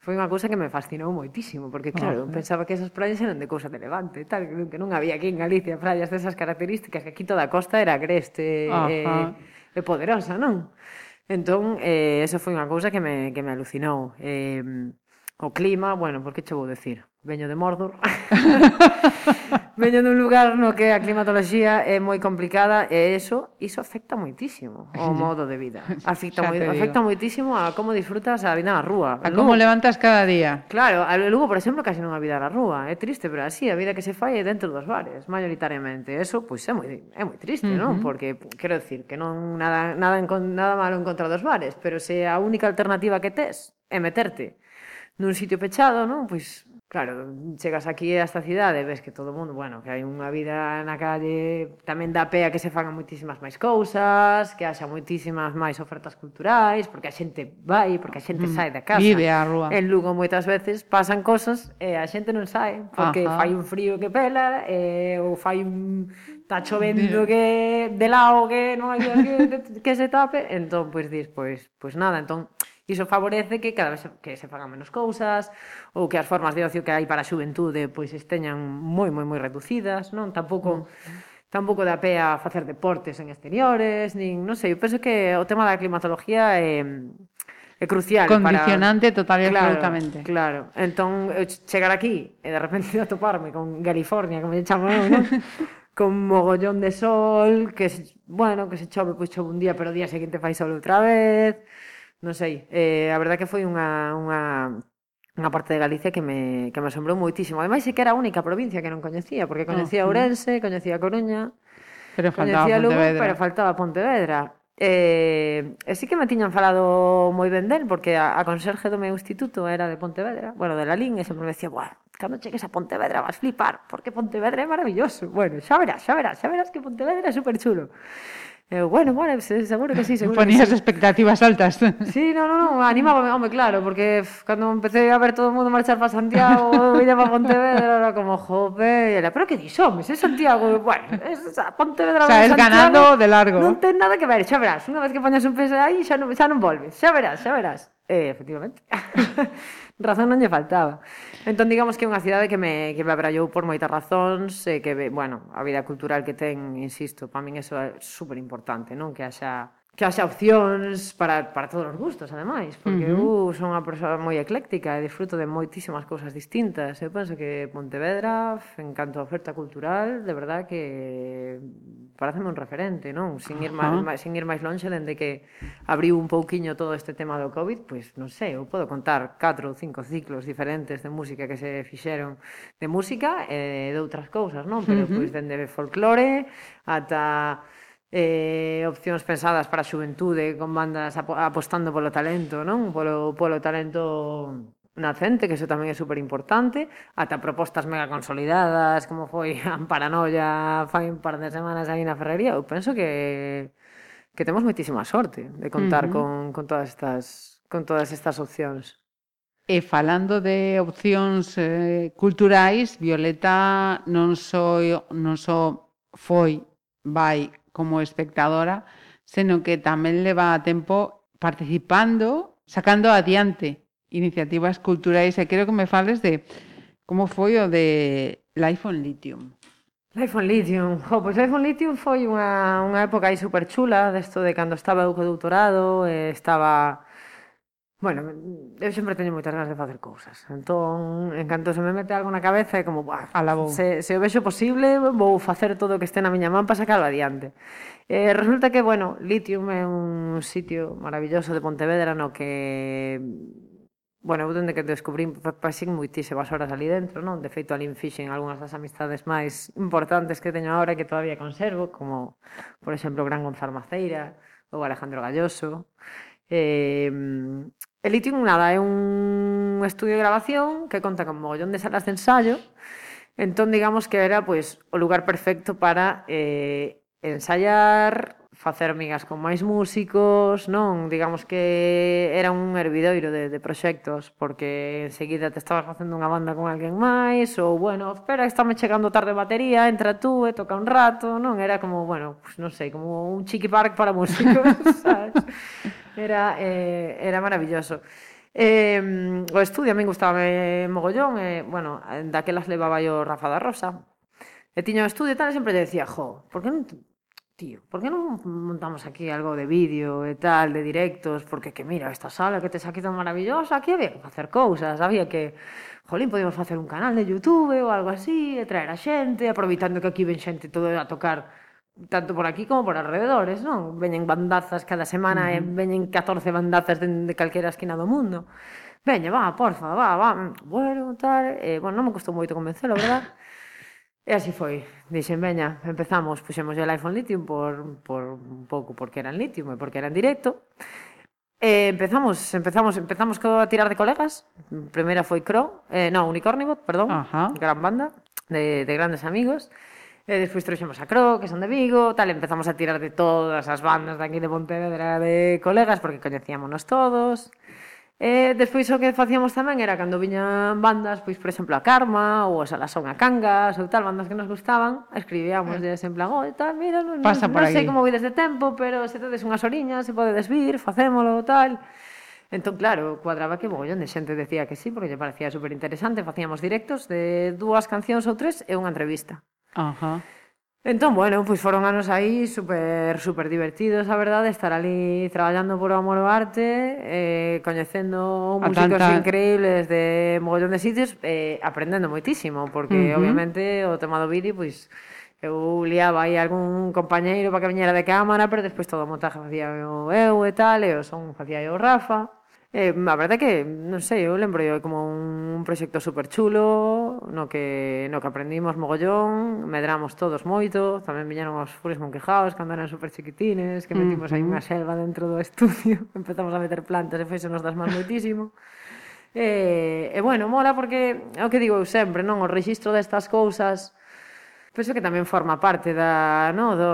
foi unha cousa que me fascinou moitísimo, porque claro, ah, pensaba que esas praias eran de cousa de Levante, tal, que non había aquí en Galicia praias desas características, que aquí toda a costa era agreste e, eh, e poderosa, non? Entón, eh, eso foi unha cousa que me, que me alucinou. Eh, o clima, bueno, por que che vou decir? veño de Mordor. <laughs> <laughs> veño dun lugar no que a climatoloxía é moi complicada e eso, iso afecta moitísimo o <laughs> modo de vida. Afecta, moi, afecta moitísimo a como disfrutas a vida na rúa. A Lugo, como levantas cada día. Claro, a Lugo, por exemplo, casi non a vida na rúa. É triste, pero así, a vida que se fai é dentro dos bares, maioritariamente. Eso, pois, é moi, é moi triste, uh -huh. non? Porque, quero decir, que non nada, nada, nada malo en contra dos bares, pero se a única alternativa que tes é meterte nun sitio pechado, non? Pois Claro, chegas aquí a esta cidade, ves que todo o mundo, bueno, que hai unha vida na calle, tamén dá pea que se fagan moitísimas máis cousas, que haxa moitísimas máis ofertas culturais, porque a xente vai, porque a xente mm, sai da casa. Vive a rúa. En Lugo moitas veces pasan cosas e a xente non sai, porque Ajá. fai un frío que pela, e, ou fai un está chovendo que de lado que non hai que, que se tape, entón pois dis, pois, pois nada, entón Iso favorece que cada vez que se fagan menos cousas ou que as formas de ocio que hai para a xuventude pois esteñan moi moi moi reducidas, non? Tampouco mm. tampouco da pea facer deportes en exteriores, nin, non sei, eu penso que o tema da climatología é é crucial condicionante para... total e claro, absolutamente. Claro. Entón eu chegar aquí e de repente <laughs> atoparme con California, como lle chamo eu, non? <laughs> con mogollón de sol, que bueno, que se chove, pois chove un día, pero o día seguinte fai sol outra vez non sei, eh, a verdad que foi unha, unha, unha parte de Galicia que me, que me asombrou moitísimo. Ademais, é que era a única provincia que non coñecía, porque coñecía oh, Ourense, coñecía Coruña, pero faltaba coñecía Lugo, Pontevedra. pero faltaba Pontevedra. Eh, e sí que me tiñan falado moi ben del, porque a, a conserje do meu instituto era de Pontevedra, bueno, de Lalín, e sempre me decía, buah, cando chegues a Pontevedra vas flipar, porque Pontevedra é maravilloso. Bueno, xa verás, xa verás, xa verás que Pontevedra é superchulo. chulo. Eu, bueno, bueno, seguro que sí, seguro Ponías que sí. expectativas altas. <laughs> Sí, no, no, no, animaba, home, claro, porque cando empecé a ver todo o mundo marchar para Santiago, <laughs> viña para Pontevedra, era como, jope, era, pero que dis, homes, é Santiago, bueno, es a Pontevedra, o sea, es Santiago, ganando de largo. Non ten nada que ver, xa verás, unha vez que poñas un peso aí, xa non, xa non volves, xa verás, xa verás. Eh, efectivamente. <laughs> razón non lle faltaba. Entón, digamos que é unha cidade que me, que me abrallou por moitas razóns, e que, bueno, a vida cultural que ten, insisto, para min eso é super importante, non? Que haxa que haxa opcións para, para todos os gustos, ademais, porque uh -huh. eu son unha persoa moi ecléctica e disfruto de moitísimas cousas distintas. Eu penso que Pontevedra, en canto a oferta cultural, de verdad que pareceme un referente, non? Sin ir, uh -huh. máis, sin ir máis longe, dende que abriu un pouquiño todo este tema do COVID, pois non sei, eu podo contar catro ou cinco ciclos diferentes de música que se fixeron de música e de outras cousas, non? Pero uh -huh. pois dende folclore ata eh, opcións pensadas para a xuventude con bandas apostando polo talento, non? Polo, polo talento nacente, que iso tamén é super importante, ata propostas mega consolidadas, como foi <laughs> a Paranoia fai un par de semanas aí na Ferrería, eu penso que que temos moitísima sorte de contar uh -huh. con, con todas estas con todas estas opcións. E falando de opcións eh, culturais, Violeta non só non só foi vai como espectadora, seno que tamén leva tempo participando, sacando adiante iniciativas culturais e quero que me fales de como foi o de Life on Lithium. Life on Lithium. Jo, pois Life on Lithium foi unha, unha época aí super chula, desto de cando estaba eu co doutorado, eh, estaba Bueno, eu sempre teño moitas ganas de facer cousas. Entón, en canto se me mete algo na cabeza, é como, buah, se, se o vexo posible, vou facer todo o que este na miña man para sacarlo adiante. Eh, resulta que, bueno, Litium é un sitio maravilloso de Pontevedra no que Bueno, eu dende que descubrí pasín moitísimas horas ali dentro, non? De feito, ali fixen algunhas das amistades máis importantes que teño agora que todavía conservo, como, por exemplo, Gran Gonzalo Maceira ou Alejandro Galloso. Eh, Elitium, nada, é un estudio de grabación que conta con mogollón de salas de ensayo, entón digamos que era pois pues, o lugar perfecto para eh, ensayar, facer migas con máis músicos, non? Digamos que era un hervidoiro de, de proxectos, porque enseguida te estabas facendo unha banda con alguén máis, ou, bueno, espera, estáme chegando tarde batería, entra tú e toca un rato, non? Era como, bueno, pues, non sei, como un chiqui park para músicos, <laughs> sabes? Era, eh, era maravilloso. Eh, o estudio a min gustaba eh, mogollón, e, eh, bueno, daquelas levaba yo Rafa da Rosa. E tiña o estudio e tal, e sempre lle decía, jo, por que non, tío, por que non montamos aquí algo de vídeo e tal, de directos, porque que mira, esta sala que te aquí tan maravillosa, aquí había que facer cousas, había que, jolín, podíamos facer un canal de Youtube ou algo así, e traer a xente, aproveitando que aquí ven xente todo a tocar tanto por aquí como por alrededores, non? Veñen bandazas cada semana eh, e veñen 14 bandazas de, de calquera esquina do mundo. Veña, va, porfa, va, va, bueno, tal... Eh, bueno, non me costou moito convencelo, verdad? E así foi. Dixen, veña, empezamos, puxemos el iPhone Lithium por, por un pouco porque era en Lithium e porque era en directo. Eh, empezamos, empezamos, empezamos a tirar de colegas. Primeira foi Crow, eh, non, Unicornibot, perdón, Ajá. gran banda, de, de grandes amigos. E despois trouxemos a Cro, que son de Vigo, tal, empezamos a tirar de todas as bandas de aquí de Pontevedra de colegas, porque coñecíamonos todos. E despois o que facíamos tamén era cando viñan bandas, pois por exemplo a Karma ou a Salasón a Cangas ou tal, bandas que nos gustaban, escribíamos de ah. en plan, oh, tal, mira, non, Pasa non, non sei como vides de tempo, pero se tedes unhas oriñas, se podedes vir, facémolo, tal. Entón, claro, cuadraba que mogollón de xente decía que sí, porque lle parecía super interesante, facíamos directos de dúas cancións ou tres e unha entrevista. Ajá. Entón, bueno, pois foron anos aí super, super divertidos, a verdade, estar ali traballando por o amor ao arte, eh, coñecendo músicos tanta... increíbles de mogollón de sitios, eh, aprendendo moitísimo, porque uh -huh. obviamente o tema do vídeo, pois, eu liaba aí algún compañeiro para que viñera de cámara, pero despois todo o montaje facía eu, eu e tal, e o son facía eu Rafa, Eh, a verdade é que, non sei, eu lembro eu como un, proxecto super chulo, no que, no que aprendimos mogollón, medramos todos moito, tamén viñeron os furis monquejaos cando eran super chiquitines, que metimos aí unha selva dentro do estudio, <laughs> empezamos a meter plantas e feixenos das más moitísimo. E, eh, e eh, bueno, mola porque é o que digo eu sempre, non? O registro destas cousas penso que tamén forma parte da, no, do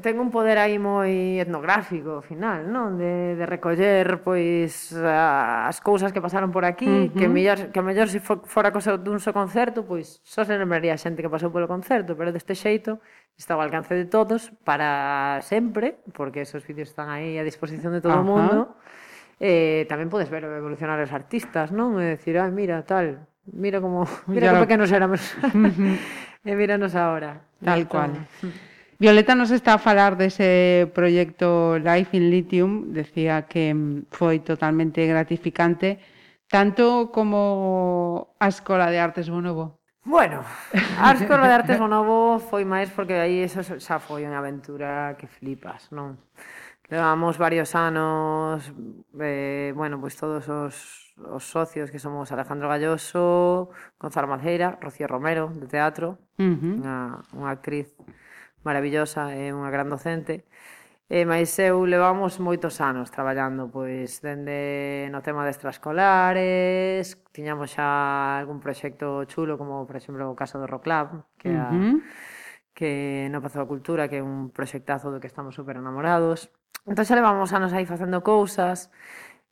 ten un poder aí moi etnográfico ao final, non? De, de recoller pois as cousas que pasaron por aquí, uh -huh. que mellor que a mellor se fo, fora cosa dun só concerto, pois só se lembraría a xente que pasou polo concerto, pero deste xeito está ao alcance de todos para sempre, porque esos vídeos están aí a disposición de todo uh -huh. o mundo. Eh, tamén podes ver evolucionar os artistas, non? E dicir, ah, mira, tal, mira como, mira ya que lo... pequenos éramos. <laughs> e míranos agora. Tal cual. Violeta nos está a falar dese proxecto Life in Lithium, decía que mm, foi totalmente gratificante, tanto como a Escola de Artes Bonobo. Bueno, a Escola de Artes Bonobo foi máis porque aí eso xa foi unha aventura que flipas, non? Levamos varios anos, eh, bueno, pois todos os, os socios que somos Alejandro Galloso, Gonzalo Maceira, Rocío Romero, de teatro, uh -huh. unha, unha actriz maravillosa e unha gran docente, e mais eu levamos moitos anos traballando, pois dende no tema de extraescolares, tiñamos xa algún proxecto chulo como por exemplo o caso do Rock Club, que uh -huh. a, que no Pazo da Cultura, que é un proxectazo do que estamos super enamorados. Entón xa levamos anos aí facendo cousas,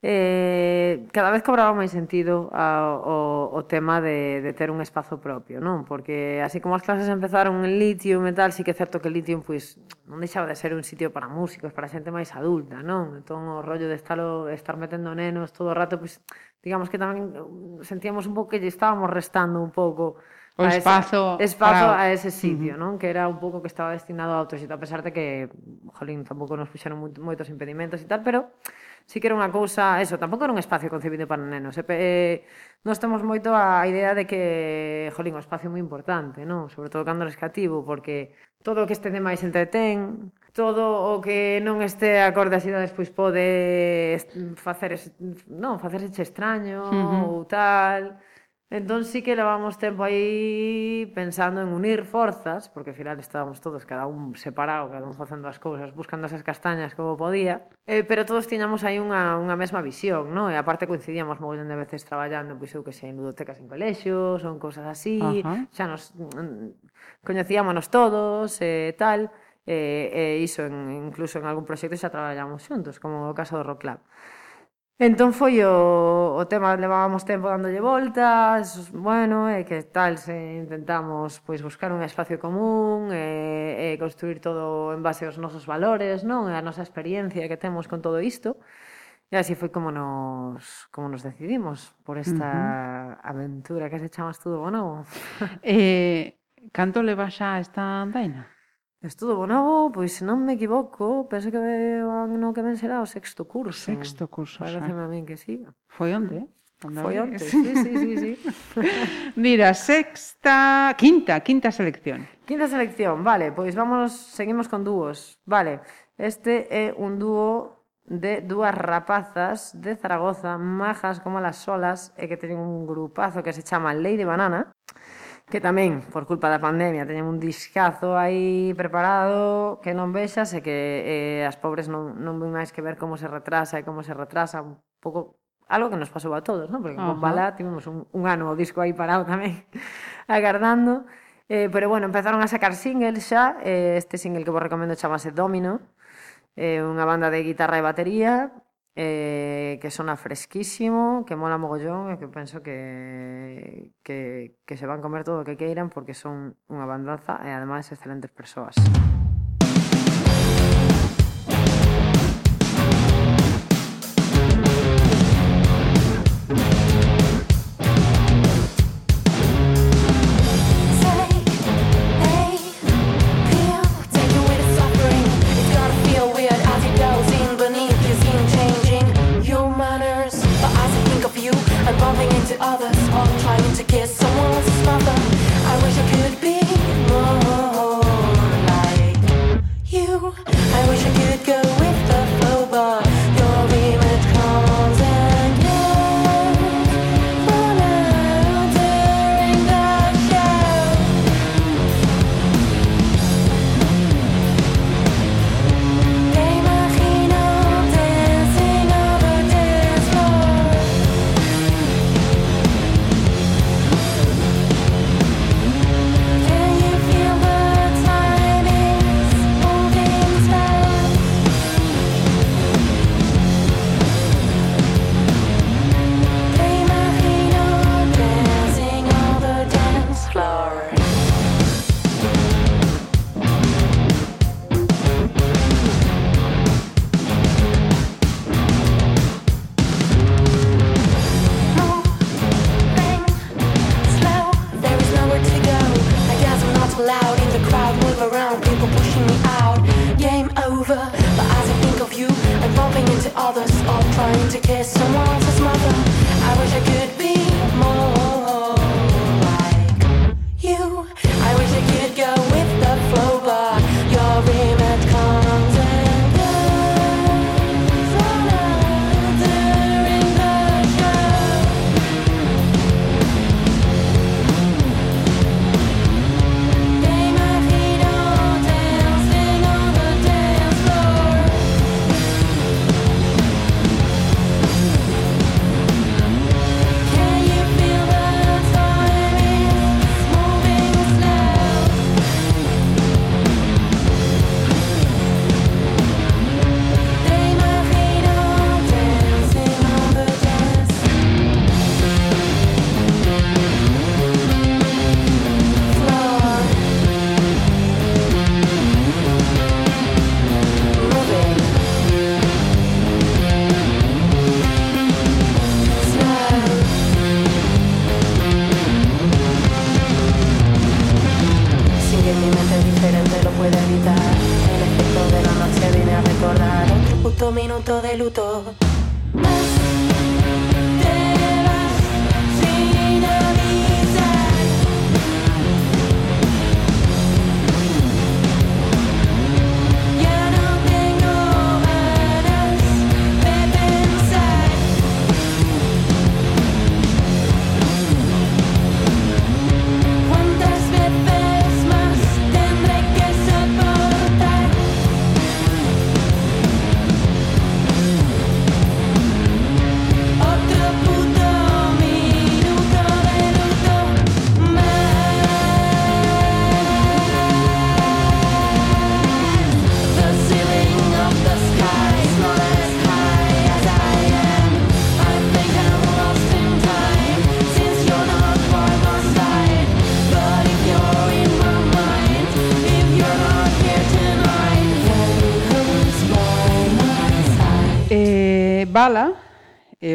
Eh, cada vez cobraba máis sentido a, o, o tema de, de ter un espazo propio, non? Porque así como as clases empezaron en Litium e tal, sí que é certo que Litium pois, non deixaba de ser un sitio para músicos, para xente máis adulta, non? Entón o rollo de estalo, estar metendo nenos todo o rato, pois, digamos que tamén sentíamos un pouco que lle estábamos restando un pouco o a espazo, esa, espazo para... a ese sitio, uh -huh. non? Que era un pouco que estaba destinado a outro sitio, a pesar de que, jolín, tampouco nos puxeron moitos impedimentos e tal, pero sí que era unha cousa, eso, tampouco era un espacio concebido para nenos. Eh, e, eh, nós temos moito a idea de que, jolín, o espacio é moi importante, non? Sobre todo cando eres cativo, porque todo o que este demais entretén, todo o que non este acorde ás idades pois pode facer, non, facerse extraño uh -huh. ou tal Entón sí que levamos tempo aí pensando en unir forzas, porque ao final estábamos todos cada un separado, cada un facendo as cousas, buscando esas castañas como podía, eh, pero todos tiñamos aí unha, unha mesma visión, non? E aparte coincidíamos mogollón de veces traballando, pois eu que sei, en ludotecas en colexios, ou cousas así, Ajá. xa nos mm, coñecíamonos todos e eh, tal, e, eh, e iso, en, incluso en algún proxecto xa traballamos xuntos, como o caso do Rock Club. Entón foi o, o tema, levábamos tempo dándolle voltas, bueno, e que tal, se intentamos pois buscar un espacio común, e, e construir todo en base aos nosos valores, non, e a nosa experiencia que temos con todo isto. E así foi como nos, como nos decidimos por esta uh -huh. aventura que se chama todo Bonobo. <laughs> eh, canto leva xa esta andaina? Estudo Bonobo, pois se non me equivoco, penso que van no que ven será o sexto curso. Sexto curso, Parece xa. a min que sí. Foi onde, onde Foi onte, sí, sí, sí, sí. <laughs> Mira, sexta, quinta, quinta selección. Quinta selección, vale, pois vamos, seguimos con dúos. Vale, este é un dúo de dúas rapazas de Zaragoza, majas como las solas, e que teñen un grupazo que se chama Lady Banana que tamén, por culpa da pandemia, teñen un discazo aí preparado que non vexas e que eh, as pobres non, non ven máis que ver como se retrasa e como se retrasa un pouco algo que nos pasou a todos, non? Porque uh -huh. con Bala tivemos un, un ano o disco aí parado tamén <laughs> agardando. Eh, pero bueno, empezaron a sacar singles xa, eh, este single que vos recomendo chamase Domino, eh, unha banda de guitarra e batería, eh, que sona fresquísimo, que mola mogollón e que penso que, que, que se van comer todo o que queiran porque son unha bandaza e ademais excelentes persoas. Música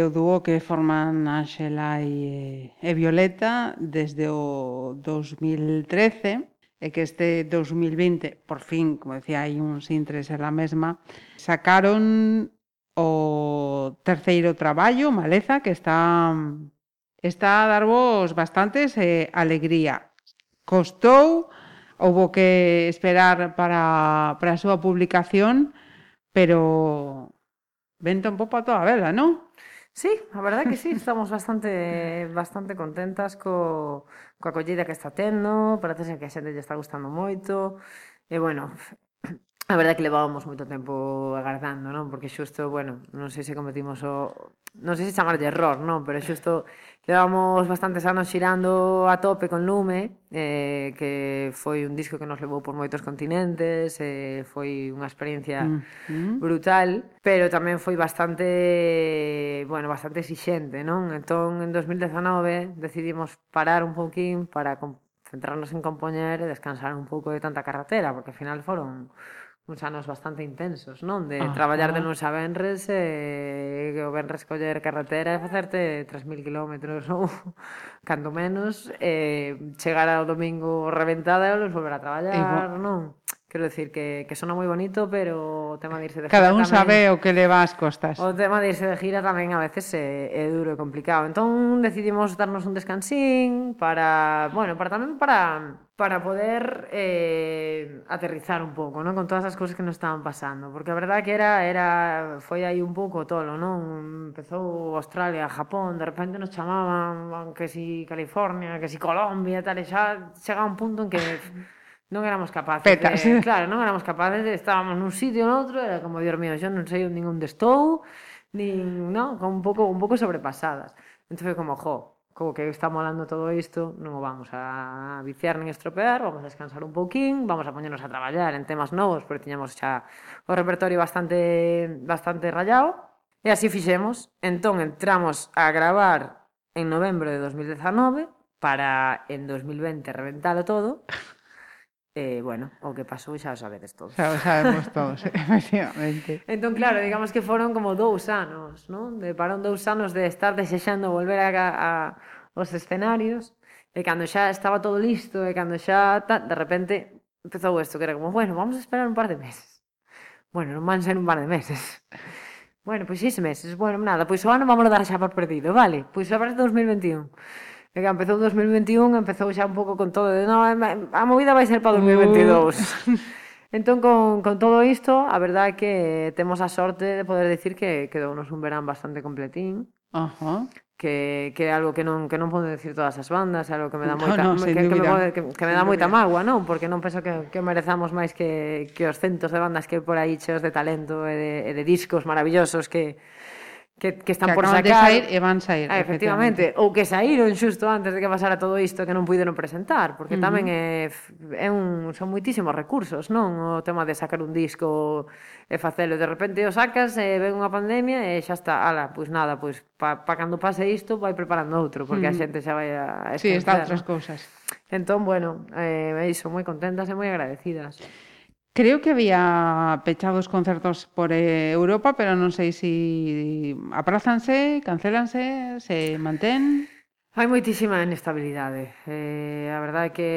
o dúo que forman Ángela e, eh, e Violeta desde o 2013 e que este 2020, por fin, como decía, hai uns intres en la mesma, sacaron o terceiro traballo, Maleza, que está está a darvos bastantes eh, alegría. Costou, houbo que esperar para, para a súa publicación, pero venta un pouco a toda a vela, non? Sí, a verdade que sí, estamos bastante bastante contentas co, coa acollida que está tendo, parece que a xente lle está gustando moito, e bueno, a verdade que levábamos moito tempo agardando, non? Porque xusto, bueno, non sei se cometimos o... Non sei se chamar de error, non? Pero xusto Levamos bastantes anos xirando a tope con Lume, eh, que foi un disco que nos levou por moitos continentes, eh, foi unha experiencia mm. brutal, pero tamén foi bastante, bueno, bastante exixente, non? Entón, en 2019 decidimos parar un pouquín para centrarnos en compoñer e descansar un pouco de tanta carretera, porque ao final foron uns anos bastante intensos, non? De ah, traballar ah. de lunes a venres e o venres coller carretera e facerte 3.000 km ou <laughs> cando menos e chegar ao domingo reventada e volver a traballar, non? Quero decir que, que sona moi bonito, pero o tema de irse de Cada gira Cada un tamén, sabe o que leva as costas. O tema de irse de gira tamén a veces é, é duro e complicado. Entón decidimos darnos un descansín para, bueno, para tamén para para poder eh, aterrizar un pouco, non? Con todas as cousas que nos estaban pasando, porque a verdade que era era foi aí un pouco tolo, non? Empezou Australia, Japón, de repente nos chamaban que si California, que si Colombia, tal, e xa chegaba un punto en que <laughs> non éramos capaces Petas. de, <laughs> claro, non éramos capaces de, estábamos nun sitio ou noutro, era como, Dios mío, yo non sei onde estou, nin, non, un pouco un pouco sobrepasadas. Entón foi como, jo, co que está molando todo isto, non o vamos a viciar nin estropear, vamos a descansar un pouquín, vamos a poñernos a traballar en temas novos, porque tiñamos xa o repertorio bastante bastante rayado, e así fixemos. Entón entramos a gravar en novembro de 2019 para en 2020 reventalo todo. <laughs> eh, bueno, o que pasou xa o sabedes todos. Xa o sabemos todos, <laughs> efectivamente. entón, claro, digamos que foron como dous anos, non? De parón dous anos de estar desexando volver a, a, os escenarios, e cando xa estaba todo listo, e cando xa, ta, de repente, empezou isto, que era como, bueno, vamos a esperar un par de meses. Bueno, non van ser un par de meses. Bueno, pois seis meses, bueno, nada, pois o ano vamos dar xa por perdido, vale? Pois xa para 2021. E que empezou 2021, empezou xa un pouco con todo de no, eh, a movida vai ser para 2022. Uh. entón, con, con todo isto, a verdade é que temos a sorte de poder decir que quedounos un verán bastante completín. Uh -huh. que, que é algo que non que non podo decir todas as bandas, é algo que me dá moita no, que, que, me, que, que me dá moita mágoa, non? Porque non penso que, que merezamos máis que, que os centos de bandas que por aí cheos de talento e de, e de discos maravillosos que, que, que están que por sacar. de sair e van sair. Ah, efectivamente. efectivamente. Ou que saíron xusto antes de que pasara todo isto que non puideron presentar, porque tamén uh -huh. é, é un, son moitísimos recursos, non? O tema de sacar un disco e facelo. De repente o sacas, e ven unha pandemia e xa está, ala, pois nada, pois pa, pa cando pase isto vai preparando outro, porque uh -huh. a xente xa vai a... Esquencer, sí, está outras cousas. Entón, bueno, eh, iso, moi contentas e moi agradecidas. Creo que había pechados concertos por Europa, pero non sei se si aprázanse, cancelanse, se mantén. Hai moitísima inestabilidade. Eh, a verdade é que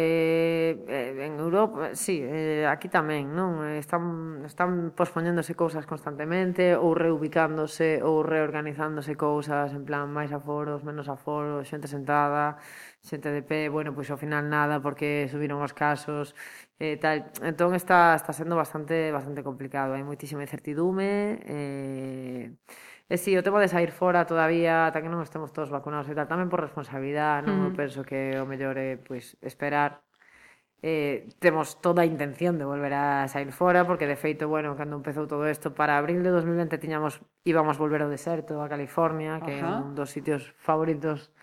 eh, en Europa, sí, eh, aquí tamén, non? Están, están pospoñéndose cousas constantemente, ou reubicándose, ou reorganizándose cousas, en plan, máis aforos, menos aforos, xente sentada, xente de pé, bueno, pois ao final nada, porque subiron os casos, eh, tal. Entón está, está sendo bastante bastante complicado, hai moitísima incertidume, eh, e si, sí, o tema de sair fora todavía, ata que non estemos todos vacunados e tal, tamén por responsabilidade, non? Mm. Eu penso que o mellor é pois, esperar Eh, temos toda a intención de volver a sair fora porque de feito, bueno, cando empezou todo isto para abril de 2020 tiñamos íbamos volver ao deserto, a California, que Ajá. é un dos sitios favoritos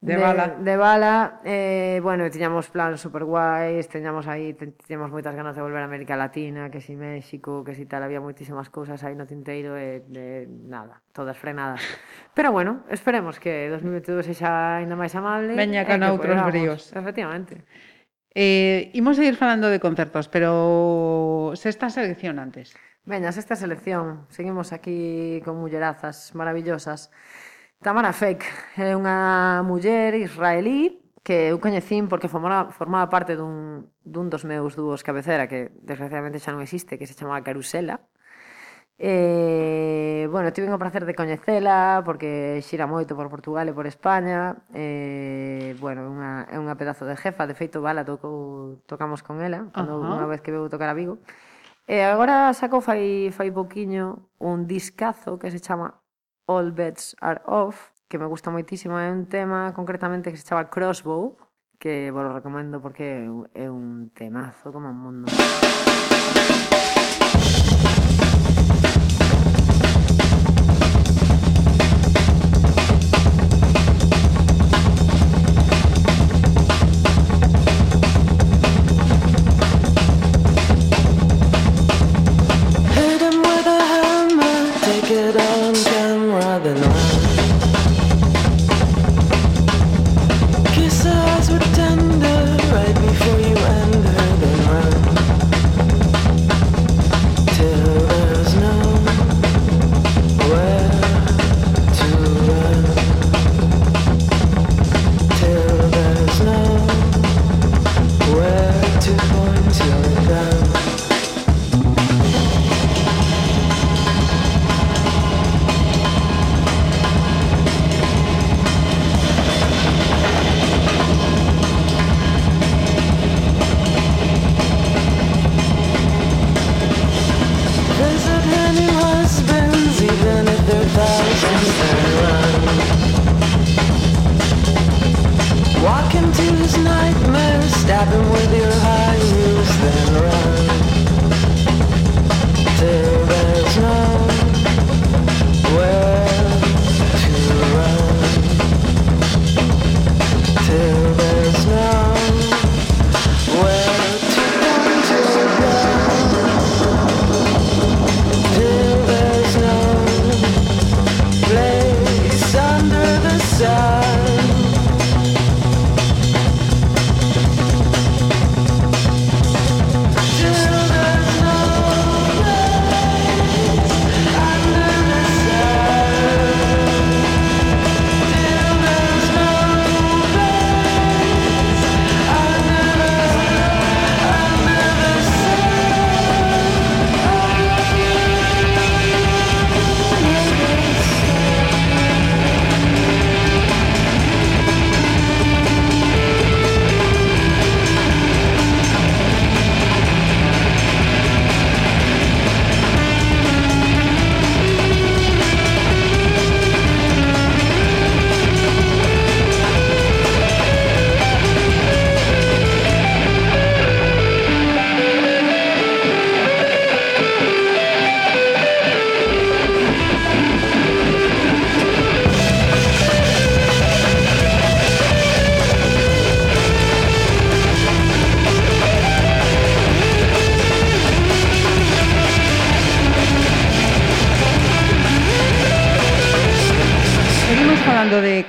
De, de bala. De bala, eh, bueno, tiñamos plans super guais, teñamos aí, teñamos moitas ganas de volver a América Latina, que si México, que si tal, había moitísimas cousas aí no tinteiro e eh, de, nada, todas frenadas. Pero bueno, esperemos que 2022 sexa ainda máis amable. Veña con pois outros podamos, bríos. Efectivamente. Eh, imos seguir falando de concertos, pero se está selección antes. Veña, esta selección. Seguimos aquí con mullerazas maravillosas. Tamara Fek é unha muller israelí que eu coñecín porque formaba, formaba parte dun, dun dos meus dúos cabecera que desgraciadamente xa non existe, que se chamaba Carusela. E, bueno, tive o placer de coñecela porque xira moito por Portugal e por España. E, bueno, unha, é unha pedazo de jefa, de feito Bala tocou, tocamos con ela, cando uh -huh. unha vez que veu tocar a Vigo. E agora sacou fai, fai pouquiño un discazo que se chama All Bets Are Off, que me gusta moitísimo, é un tema concretamente que se chama Crossbow, que vos recomendo porque é un temazo como un mundo.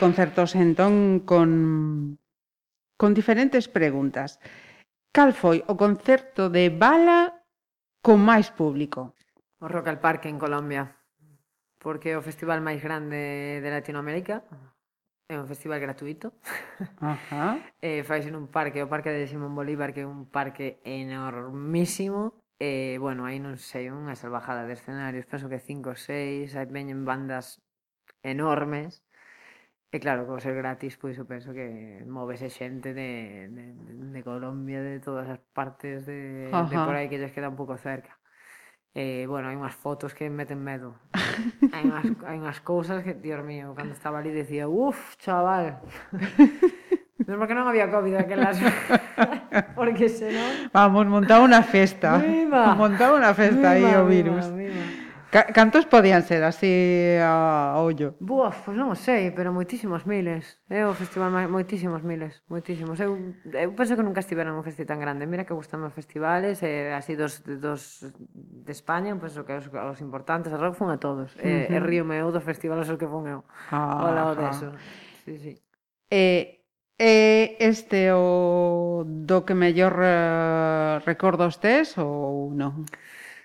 concertos entón con con diferentes preguntas. Cal foi o concerto de Bala con máis público? O Rock al Parque en Colombia, porque é o festival máis grande de Latinoamérica, é un festival gratuito. Ajá. <laughs> eh, faise nun parque, o Parque de Simón Bolívar, que é un parque enormísimo, Eh, bueno, aí non sei, unha salvajada de escenarios, penso que cinco ou seis, aí veñen bandas enormes, E claro, co ser gratis, pois eu penso que movese xente de, de, de Colombia, de todas as partes de, Ajá. de por aí que lles queda un pouco cerca. Eh, bueno, hai unhas fotos que meten medo. hai, unhas, <laughs> hai unhas cousas que, dios mío, cando estaba ali decía, uff, chaval. <laughs> Menos que non había COVID aquelas... <laughs> porque senón... Vamos, montaba unha festa. Viva. Montaba unha festa aí o oh, virus. Viva, viva. Ca cantos podían ser así a ollo? Boa, pois non sei, pero moitísimos miles. É o festival máis moitísimos miles, moitísimos. Eu, eu penso que nunca estivera nun festival tan grande. Mira que gustan os festivales, e así dos, dos de España, penso que os, os importantes, a rock fun a todos. Eh, uh -huh. E río meu dos festivales os que fun eu. Ah, ao lado ah. deso. Sí, sí. Eh, E este o do que mellor eh, recordo recordos tes ou non?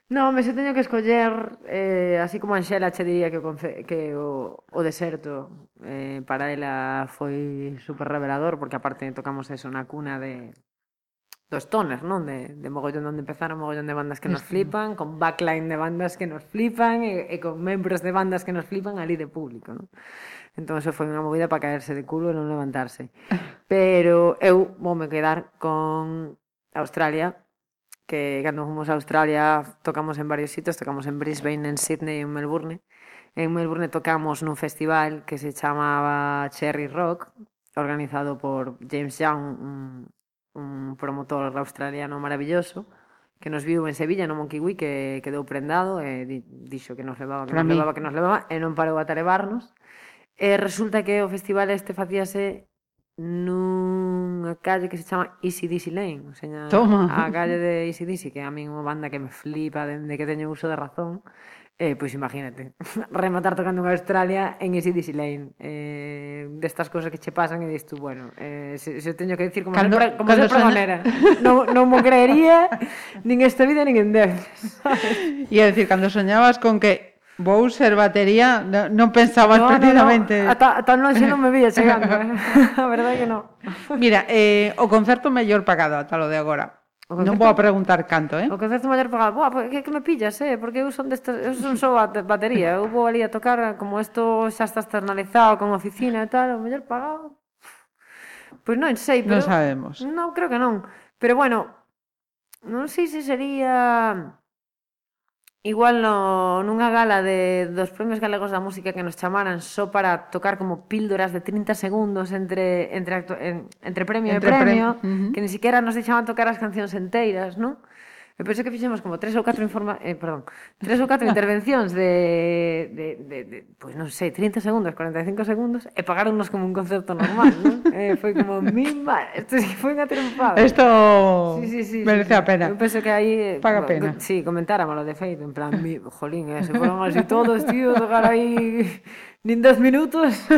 No, me se teño que escoller, eh, así como Anxela che diría que o, que o, o deserto eh, para ela foi super revelador, porque aparte tocamos eso na cuna de dos toners, non? De, de mogollón onde empezaron, mogollón de bandas que nos flipan, con backline de bandas que nos flipan e, e con membros de bandas que nos flipan ali de público, non? Entón, foi unha movida para caerse de culo e non levantarse. <laughs> Pero eu voume quedar con Australia que cando fomos a Australia tocamos en varios sitios, tocamos en Brisbane, en Sydney e en Melbourne. En Melbourne tocamos nun festival que se chamaba Cherry Rock, organizado por James Young, un, un promotor australiano maravilloso, que nos viu en Sevilla, no Monkey Week, que quedou prendado e di, dixo que nos levaba, que Para nos mí. levaba, que nos levaba, e non parou a tarebarnos. E resulta que o festival este facíase nunha calle que se chama Easy Dizzy Lane, o seña, Toma. a calle de Easy Dizzy, que a min unha banda que me flipa dende que teño uso de razón. Eh, pois imagínate, <laughs> rematar tocando en Australia en Easy Dizzy Lane. Eh, destas cousas que che pasan e dis tú, bueno, eh, se, se teño que dicir como cando, ser, como cando ser pregonera. non, non mo creería nin esta vida nin en Dios. E a decir, cando soñabas con que Vou ser batería, non pensabas no, precisamente. No, no. Ata, ata non, non me vía chegando, eh? <laughs> a verdade que non. Mira, eh, o concerto mellor pagado, ata lo de agora. Concerto, non vou a preguntar canto, eh? O concerto maior pagado, boa, que, que me pillas, eh? Porque eu son destas, eu son só a batería, eu vou ali a tocar eh, como isto xa está externalizado con oficina e tal, o mellor pagado. Pois non sei, pero... Non sabemos. Non, creo que non. Pero bueno, non sei se sería Igual no, nunha gala de, dos premios galegos da música que nos chamaran só para tocar como píldoras de 30 segundos entre, entre, acto, en, entre premio entre e premio, pre... uh -huh. que ni siquiera nos deixaban tocar as cancións enteiras, non? Eu penso que fixemos como tres ou catro informa... eh, perdón, tres ou catro <laughs> intervencións de, de, de, de pois pues non sei, 30 segundos, 45 segundos, e pagaronnos como un concerto normal, non? <laughs> Eh, foi como, mi madre, isto sí que foi unha triunfada. Isto sí, sí, sí, merece sí, a pena. Eu penso que aí... Eh, Paga bueno, pena. Sí, comentáramoslo de feito, en plan, mi, jolín, eh, se foron así todos, tío, tocar aí nin 10 minutos. <laughs>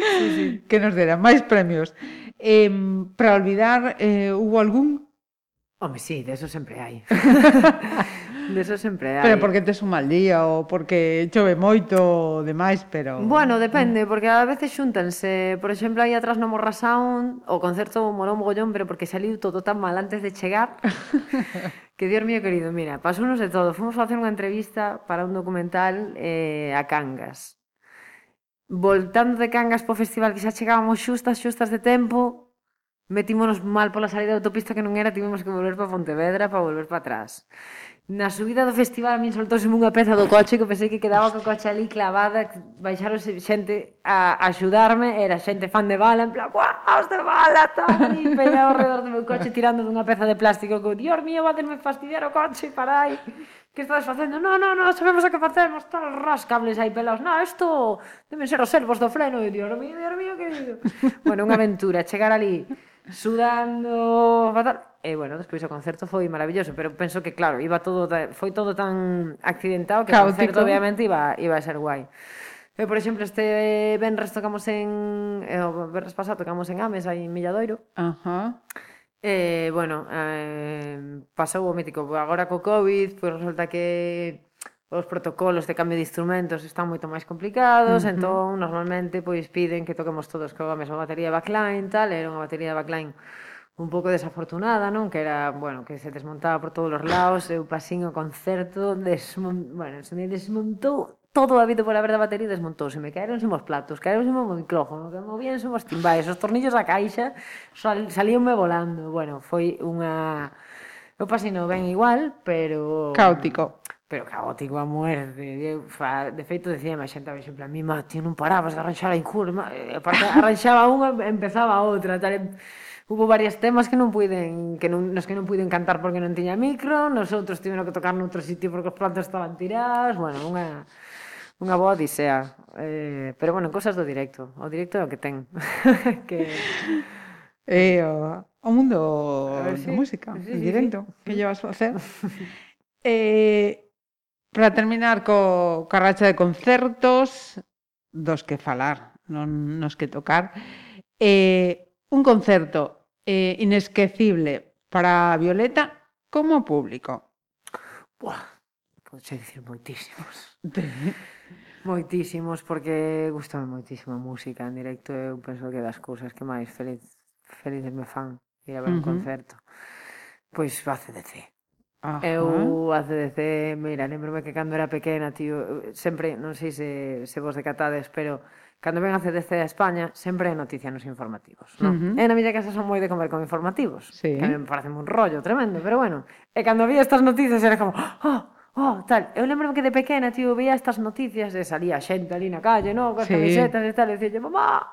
sí, sí. Que nos deran máis premios. Eh, para olvidar, eh, hubo algún Home, sí, de eso sempre hai. <laughs> de eso sempre hai. Pero porque tes un mal día ou porque chove moito ou demais, pero... Bueno, depende, porque a veces xúntanse. Por exemplo, aí atrás no Morra Sound, o concerto morou un mogollón, pero porque saliu todo tan mal antes de chegar, <laughs> que Dios mío querido, mira, pasounos de todo. Fomos a facer unha entrevista para un documental eh, a Cangas. Voltando de Cangas po festival que xa chegábamos xustas, xustas de tempo, Metímonos mal pola salida da autopista que non era, tivemos que volver para Pontevedra para volver para atrás. Na subida do festival a min soltóse unha peza do coche que pensei que quedaba co coche ali clavada, baixaronse xente a axudarme, era xente fan de bala, en plan, os de bala, tal, <laughs> e ao redor do meu coche tirando dunha peza de plástico, que, dios mío, vaderme fastidiar o coche, parai que estades facendo? No, no, no, sabemos o que facemos, tal, rascables aí pelados. No, isto deben ser os servos do freno. E dios mío, dios mío, que digo. bueno, unha aventura, chegar ali sudando, fatal. E bueno, despois o concerto foi maravilloso, pero penso que claro, iba todo foi todo tan accidentado que Caótico. o concerto obviamente iba iba a ser guai. E, por exemplo, este Benres tocamos en... Eh, o Benres pasado tocamos en Ames, aí en Milladoiro. Ajá. Eh, bueno, eh, pasou o mítico. Agora co Covid, pois pues, resulta que os protocolos de cambio de instrumentos están moito máis complicados, uh -huh. entón normalmente pois piden que toquemos todos coa mesma batería backline, tal, era unha batería de backline un pouco desafortunada, non? Que era, bueno, que se desmontaba por todos os lados, eu pasín o concerto, desmon... bueno, se me desmontou todo habido por haber da batería desmontouse, me caeronse os platos, caeronse o micrófono, que movíanse os timbais, os tornillos da caixa sal, salíanme volando. Bueno, foi unha... Eu pasino ben igual, pero... Caótico pero caótico a muerte. Eu, fa, de feito, decía a xente, en plan, mi má, ti non parabas de arranxar a incur, Aparte, arranxaba unha, empezaba a outra, tal. Hubo varios temas que non puiden, que non, nos que non puiden cantar porque non tiña micro, nosotros tiveron que tocar noutro sitio porque os plantas estaban tiradas, bueno, unha unha boa odisea. Eh, pero bueno, cosas do directo. O directo é o que ten. <laughs> que eh, o, o mundo ver, sí. da música, sí, en directo, sí. que mm. llevas a hacer. <laughs> Eh, Para terminar co, co racha de concertos dos que falar, non nos que tocar. Eh, un concerto eh, inesquecible para Violeta como público. Buah, podes dicir moitísimos. <laughs> moitísimos, porque gustame moitísimo a música en directo. Eu penso que das cousas que máis feliz, felices me fan ir a ver uh -huh. un concerto. Pois va CDC. Ajá. Eu CDC, mira, lembrome que cando era pequena, tío, sempre, non sei se, se vos decatades, pero cando ven a CDC a España, sempre é noticia nos informativos, non? Uh -huh. E na miña casa son moi de comer con informativos, sí. que me parece un rollo tremendo, pero bueno, e cando vi estas noticias era como, oh, oh, tal. Eu lembro que de pequena, tío, veía estas noticias e salía xente ali na calle, no, coas sí. camisetas e tal, e dicía, mamá,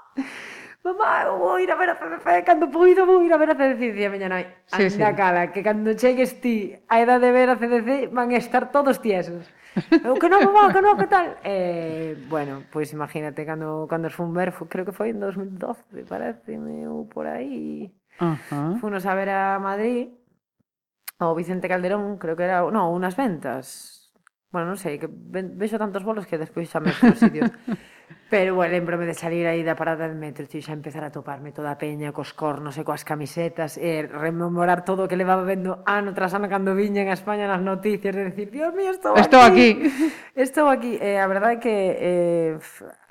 mamá, eu vou ir a ver a CDC, cando poido vou ir a ver a CDC. Dicía miña nai, anda sí, sí. cala, que cando chegues ti a edad de ver a CDC van a estar todos tiesos. Eu que non, mamá, que non, que tal? <laughs> Eh, bueno, pois pues, imagínate cando, cando fun ver, creo que foi en 2012, parece, ou por aí. Uh -huh. Funos a ver a Madrid, o Vicente Calderón, creo que era, no, unas ventas, Bueno, non sei, que vexo tantos bolos que despois xa me os sitios. <laughs> Pero, bueno, lembrome de salir aí da parada de metro e xa empezar a toparme toda a peña cos cornos e coas camisetas e rememorar todo o que levaba vendo ano tras ano cando viñen a España nas noticias de decir, Dios mío, estou aquí. Estou aquí. <laughs> estou aquí. Eh, a verdade é que eh,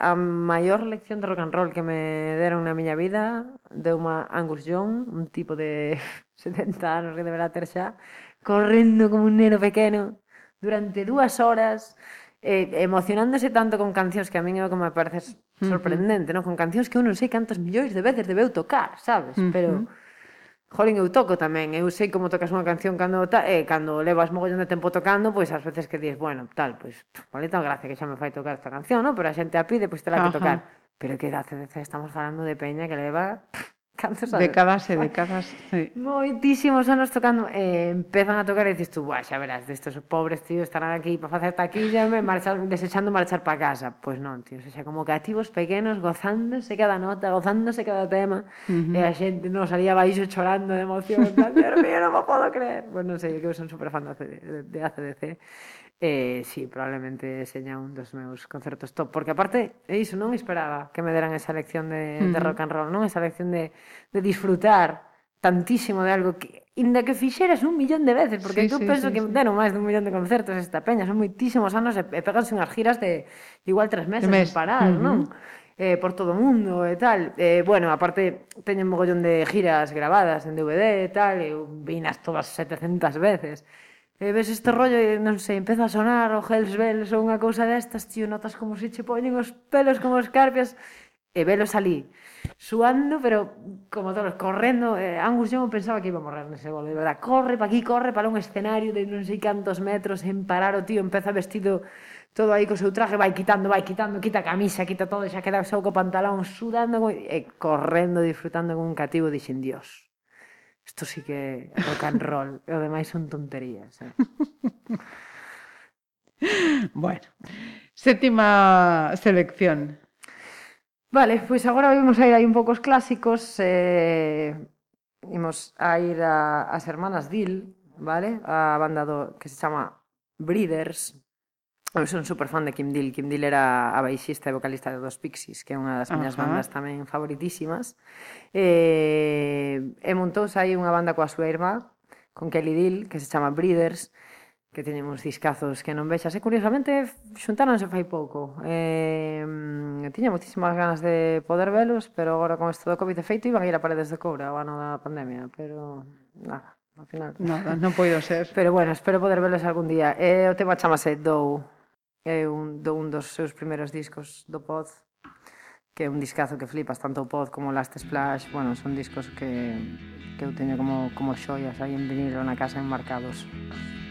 a maior lección de rock and roll que me deron na miña vida deu uma Angus Young, un tipo de <laughs> 70 anos que deberá ter xa, correndo como un neno pequeno durante dúas horas eh, emocionándose tanto con cancións que a min é como me parece sorprendente, uh -huh. non? Con cancións que eu non sei cantos millóns de veces debeu tocar, sabes? Uh -huh. Pero Jolín, eu toco tamén, eu sei como tocas unha canción cando ta, eh, cando levas mogollón de tempo tocando, pois as ás veces que dices, bueno, tal, pois, vale tan gracia que xa me fai tocar esta canción, non? Pero a xente a pide, pois tela terá que tocar. Pero que hace estamos falando de peña que leva pff, Cantos anos? Décadas e décadas, sí. Moitísimos anos tocando. Eh, empezan a tocar e dices tú, xa verás, destos pobres tíos estarán aquí para facer taquilla, me marchar, desechando marchar para casa. Pois pues non, tío, xa como cativos pequenos, gozándose cada nota, gozándose cada tema, uh -huh. e a xente non salía baixo chorando de emoción, en plan, Dios mío, non me podo creer. Pois pues non sei, eu que son super fan de, de, de ACDC Eh, sí, probablemente seña un dos meus concertos top, porque aparte é iso, non esperaba que me deran esa lección de, de rock and roll, non? Esa lección de, de disfrutar tantísimo de algo que inda que fixeras un millón de veces, porque sí, tú sí, penso sí, que sí. deron máis dun millón de concertos esta peña, son moitísimos anos e, e peganse unhas giras de igual tres meses mes. paradas, uh -huh. non? eh, por todo o mundo e tal. Eh, bueno, aparte, teñen mogollón de giras grabadas en DVD e tal, eu vinas todas 700 veces. E ves este rollo e non sei, empeza a sonar o Hells Bells ou unha cousa destas, tío, notas como se che poñen os pelos como escarpias e velos ali suando, pero como todos correndo, eh, Angus Young pensaba que iba a morrer nese gol, de verdad, corre pa aquí, corre para un escenario de non sei cantos metros en parar o tío, empeza vestido todo aí co seu traje, vai quitando, vai quitando, quita a camisa, quita todo, xa queda só co pantalón, sudando e correndo, disfrutando con un cativo, dixen, dios, Isto sí que é rock and roll. e o demais son tonterías. Eh? bueno, sétima selección. Vale, pois pues agora vamos a ir aí un poucos clásicos. Eh, imos a ir a, as hermanas Dil, vale? A banda do, que se chama Breeders, Eu son super fan de Kim Deal. Kim Deal era a baixista e vocalista de dos Pixies, que é unha das miñas uh -huh. bandas tamén favoritísimas. E, e montouse aí unha banda coa súa irmá, con Kelly Deal, que se chama Breeders, que teñen uns discazos que non vexas. E curiosamente xuntáronse fai pouco. E, tiña moitísimas ganas de poder velos, pero agora con isto do Covid de feito iban a ir a paredes de coura o ano da pandemia, pero nada, ao final. Nada, non poido ser. Pero bueno, espero poder velos algún día. E o tema chamase Dou é un, do un dos seus primeiros discos do Pod que é un discazo que flipas, tanto o Pod como o Last Splash, bueno, son discos que, que eu teño como, como xoias aí en vinilo na casa enmarcados. Música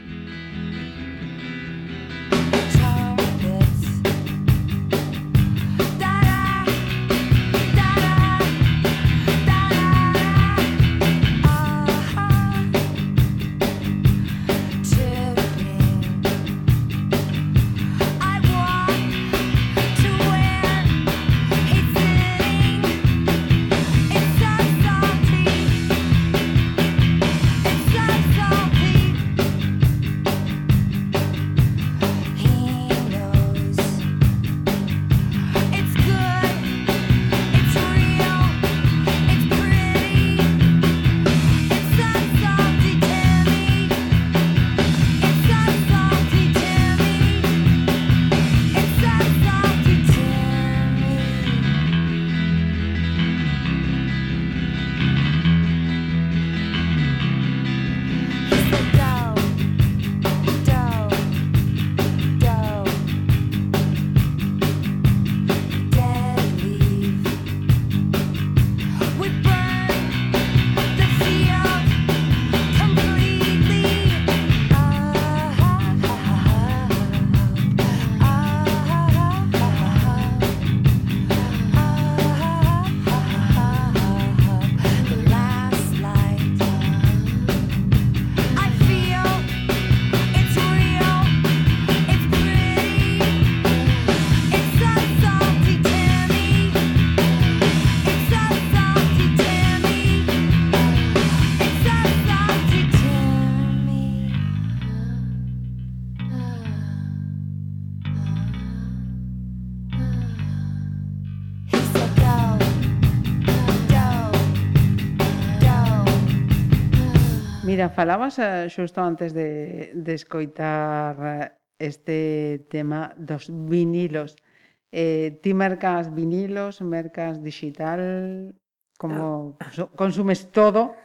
Mira, falabas eh, xusto antes de, de escoitar eh, este tema dos vinilos. Eh, ti mercas vinilos, mercas digital, como ah. consumes todo?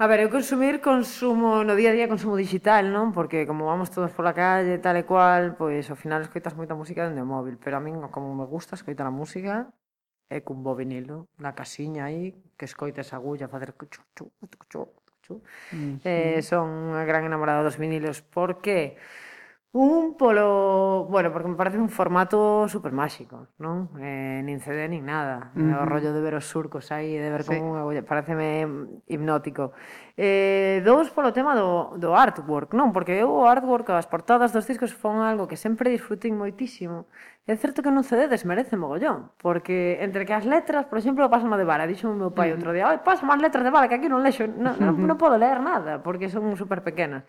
A ver, eu consumir consumo no día a día consumo digital, non? Porque como vamos todos pola calle, tal e cual, pois ao final escoitas moita música dende o móvil, pero a min como me gusta escoitar a música é cun bo vinilo na casiña aí que escoites a agulla facer chu chu chu Eh, son unha gran enamorada dos vinilos. Porque Un polo, bueno, porque me parece un formato super máxico, non? Eh, nin CD nin nada. Uh -huh. O rollo de ver os surcos aí, de ver sí. como unha agulla, pareceme hipnótico. Eh, dous polo tema do, do artwork, non? Porque eu o artwork, as portadas dos discos fon algo que sempre disfrutín moitísimo. É certo que nun CD desmerece mogollón, porque entre que as letras, por exemplo, pasan de vara, dixo o meu pai uh -huh. outro día, "Ai, pasa máis letras de vara que aquí non lexo, non, non, <laughs> non podo ler nada, porque son super pequenas."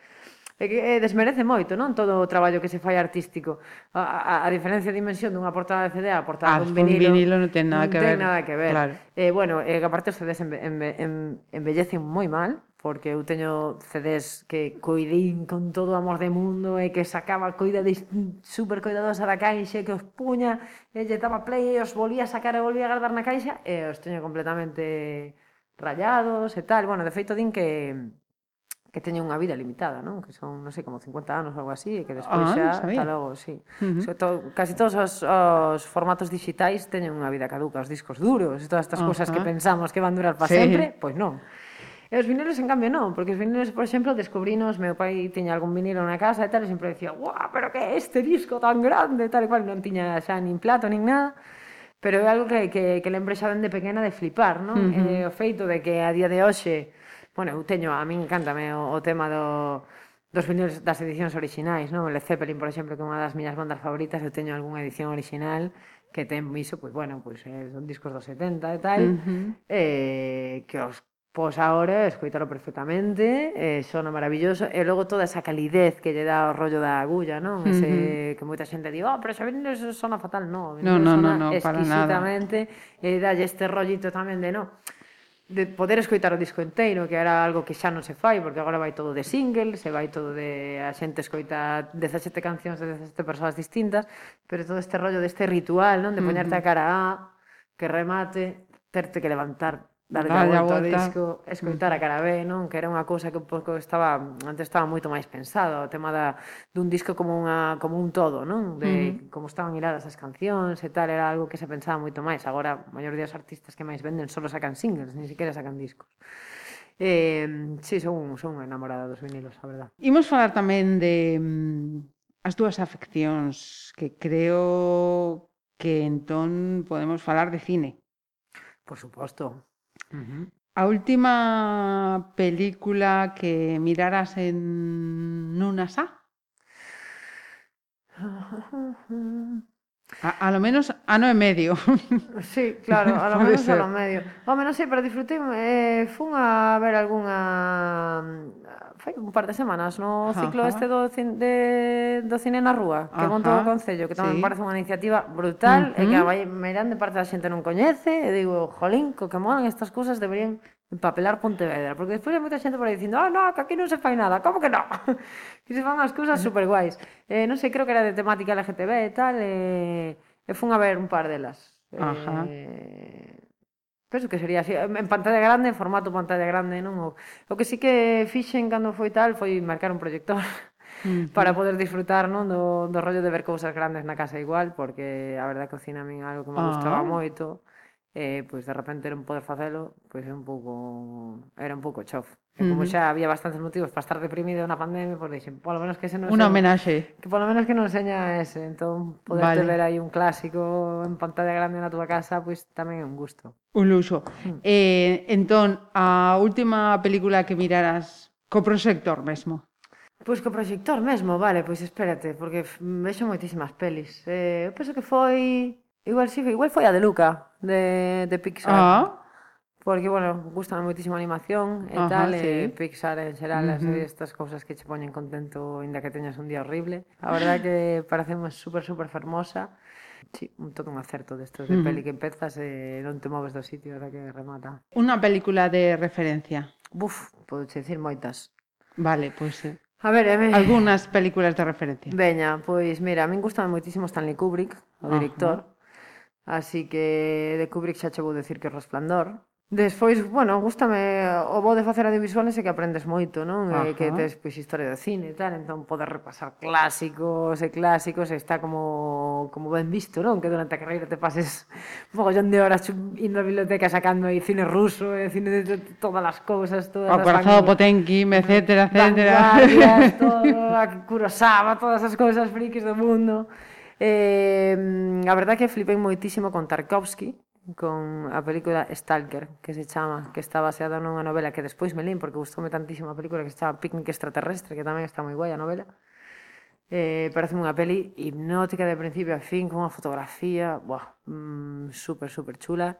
que eh, desmerece moito, non? Todo o traballo que se fai artístico. A, a, a diferencia de dimensión dunha portada de CD a portada ah, dun vinilo, vinilo non ten nada que ten ver. nada que ver. Claro. Eh, bueno, eh, que aparte os CDs enve, enve, en, embellecen moi mal, porque eu teño CDs que coidín con todo o amor de mundo e que sacaba coida de, super coidadosa da caixa, que os puña, e lle daba play e os volvía a sacar e volvía a guardar na caixa e os teño completamente rayados e tal. Bueno, de feito din que que teñen unha vida limitada, non? Que son, non sei, como 50 anos ou algo así, e que despois ah, xa, hasta logo, sí. Uh -huh. Sobre todo, casi todos os, os formatos digitais teñen unha vida caduca, os discos duros, e todas estas uh -huh. cousas que pensamos que van durar para sí. sempre, pois pues non. E os vinilos, en cambio, non, porque os vinilos, por exemplo, descubrinos, meu pai tiña algún vinilo na casa e tal, e sempre decía, guau, pero que é este disco tan grande, tal e cual, non tiña xa nin plato, nin nada, pero é algo que, que, que lembre xa dende pequena de flipar, non? Uh eh, -huh. E o feito de que a día de hoxe bueno, eu teño, a min encántame o, o tema do, dos vinilos das edicións orixinais, non? O Led Zeppelin, por exemplo, que é unha das miñas bandas favoritas, eu teño algunha edición orixinal que ten iso, pois, bueno, pois, eh, son discos dos 70 e tal, uh -huh. eh, que os pos ahora escoitalo perfectamente, eh, sona maravilloso, e logo toda esa calidez que lle dá o rollo da agulla, non? Ese, uh -huh. que moita xente di, oh, pero xa eso sona fatal, non, no, no, no, no, para nada. exquisitamente, e dalle este rollito tamén de, non, de poder escoitar o disco inteiro, que era algo que xa non se fai, porque agora vai todo de single, se vai todo de a xente escoita 17 cancións de 17 persoas distintas, pero todo este rollo deste ritual, non, de poñerte a cara a, que remate, terte que levantar darlle a volta ao disco, escoitar a cara B, non? Que era unha cousa que un pouco estaba, antes estaba moito máis pensado, o tema da, dun disco como, unha, como un todo, non? De uh -huh. como estaban hiladas as cancións e tal, era algo que se pensaba moito máis. Agora, a maioría dos artistas que máis venden solo sacan singles, ni siquiera sacan discos. Eh, sí, son, son enamorada dos vinilos, a verdad. Imos falar tamén de mm, as dúas afeccións que creo que entón podemos falar de cine. Por suposto, Uh -huh. A última película que miraras en nunha sá? <laughs> A, a lo menos ano e medio. <laughs> Sí, claro, a lo menos ser. ano e medio. Home, non sei, pero disfrutei, eh, fun a ver algunha... Fai un par de semanas no ciclo Ajá. este do, cin, de, do cine na rúa, que Ajá. montou o Concello, que tamén sí. parece unha iniciativa brutal, uh -huh. e que a vai, Meirán de parte da xente non coñece, e digo, jolín, co que molan estas cousas deberían empapelar Pontevedra, porque despois hai moita xente por aí dicindo, ah, oh, no, que aquí non se fai nada, como que non? <laughs> que se fan as cousas super guais. Eh, non sei, creo que era de temática LGTB e tal, eh, e fun a ver un par delas. Ajá. Eh, penso que sería así, en pantalla grande, en formato pantalla grande, non? O, o que sí que fixen cando foi tal foi marcar un proyector. <laughs> Para poder disfrutar non do, do rollo de ver cousas grandes na casa igual, porque a verdade que o cine a min algo que me gustaba ah. moito eh, pois de repente non poder facelo, pois é un pouco era un pouco chof. E como uh -huh. xa había bastantes motivos para estar deprimido na pandemia, pois dixen, polo menos que se non Unha homenaxe. Que polo menos que non seña ese, entón poder vale. ver aí un clásico en pantalla grande na túa casa, pois tamén é un gusto. Un luxo. Mm. Eh, entón, a última película que miraras co proxector mesmo. Pois co proxector mesmo, vale, pois espérate, porque vexo moitísimas pelis. Eh, eu penso que foi Igual sí, igual foi a de Luca, de, de Pixar. Ah. Porque, bueno, gusta moitísimo a animación e Ajá, tal, sí. e Pixar en xeral, uh -huh. estas cousas que che poñen contento, inda que teñas un día horrible. A verdade que parecemos super, super fermosa. Sí, un todo un acerto destos de, de uh -huh. peli que empezas e eh, non te moves do sitio ata que remata. Unha película de referencia. Buf, podo che dicir moitas. Vale, pois... Pues, eh. A ver, a ver. Películas de referencia. Veña, pois mira, a min gustame moitísimo Stanley Kubrick, o director. Uh -huh. Así que de Kubrick xa che vou decir que o resplandor. Despois, bueno, gustame o bo de facer audiovisuales é que aprendes moito, non? Ajá. E que tes pois historia do cine e tal, entón podes repasar clásicos e clásicos, e está como como ben visto, non? Que durante a carreira te pases un mogollón de horas indo á biblioteca sacando aí cine ruso, e cine de todas as cousas, todas o as Corazón Potemkin, mm-hmm. etcétera, etcétera. <laughs> Todo, a Kurosawa, todas as cousas frikis do mundo. Eh, a verdad que flipei moitísimo con Tarkovsky, con a película Stalker, que se chama, que está baseada nunha novela que despois me lín, porque gustoume tantísimo a película que se chama Picnic Extraterrestre, que tamén está moi guai a novela. Eh, parece unha peli hipnótica de principio a fin, con unha fotografía, buah, mm, super, super chula.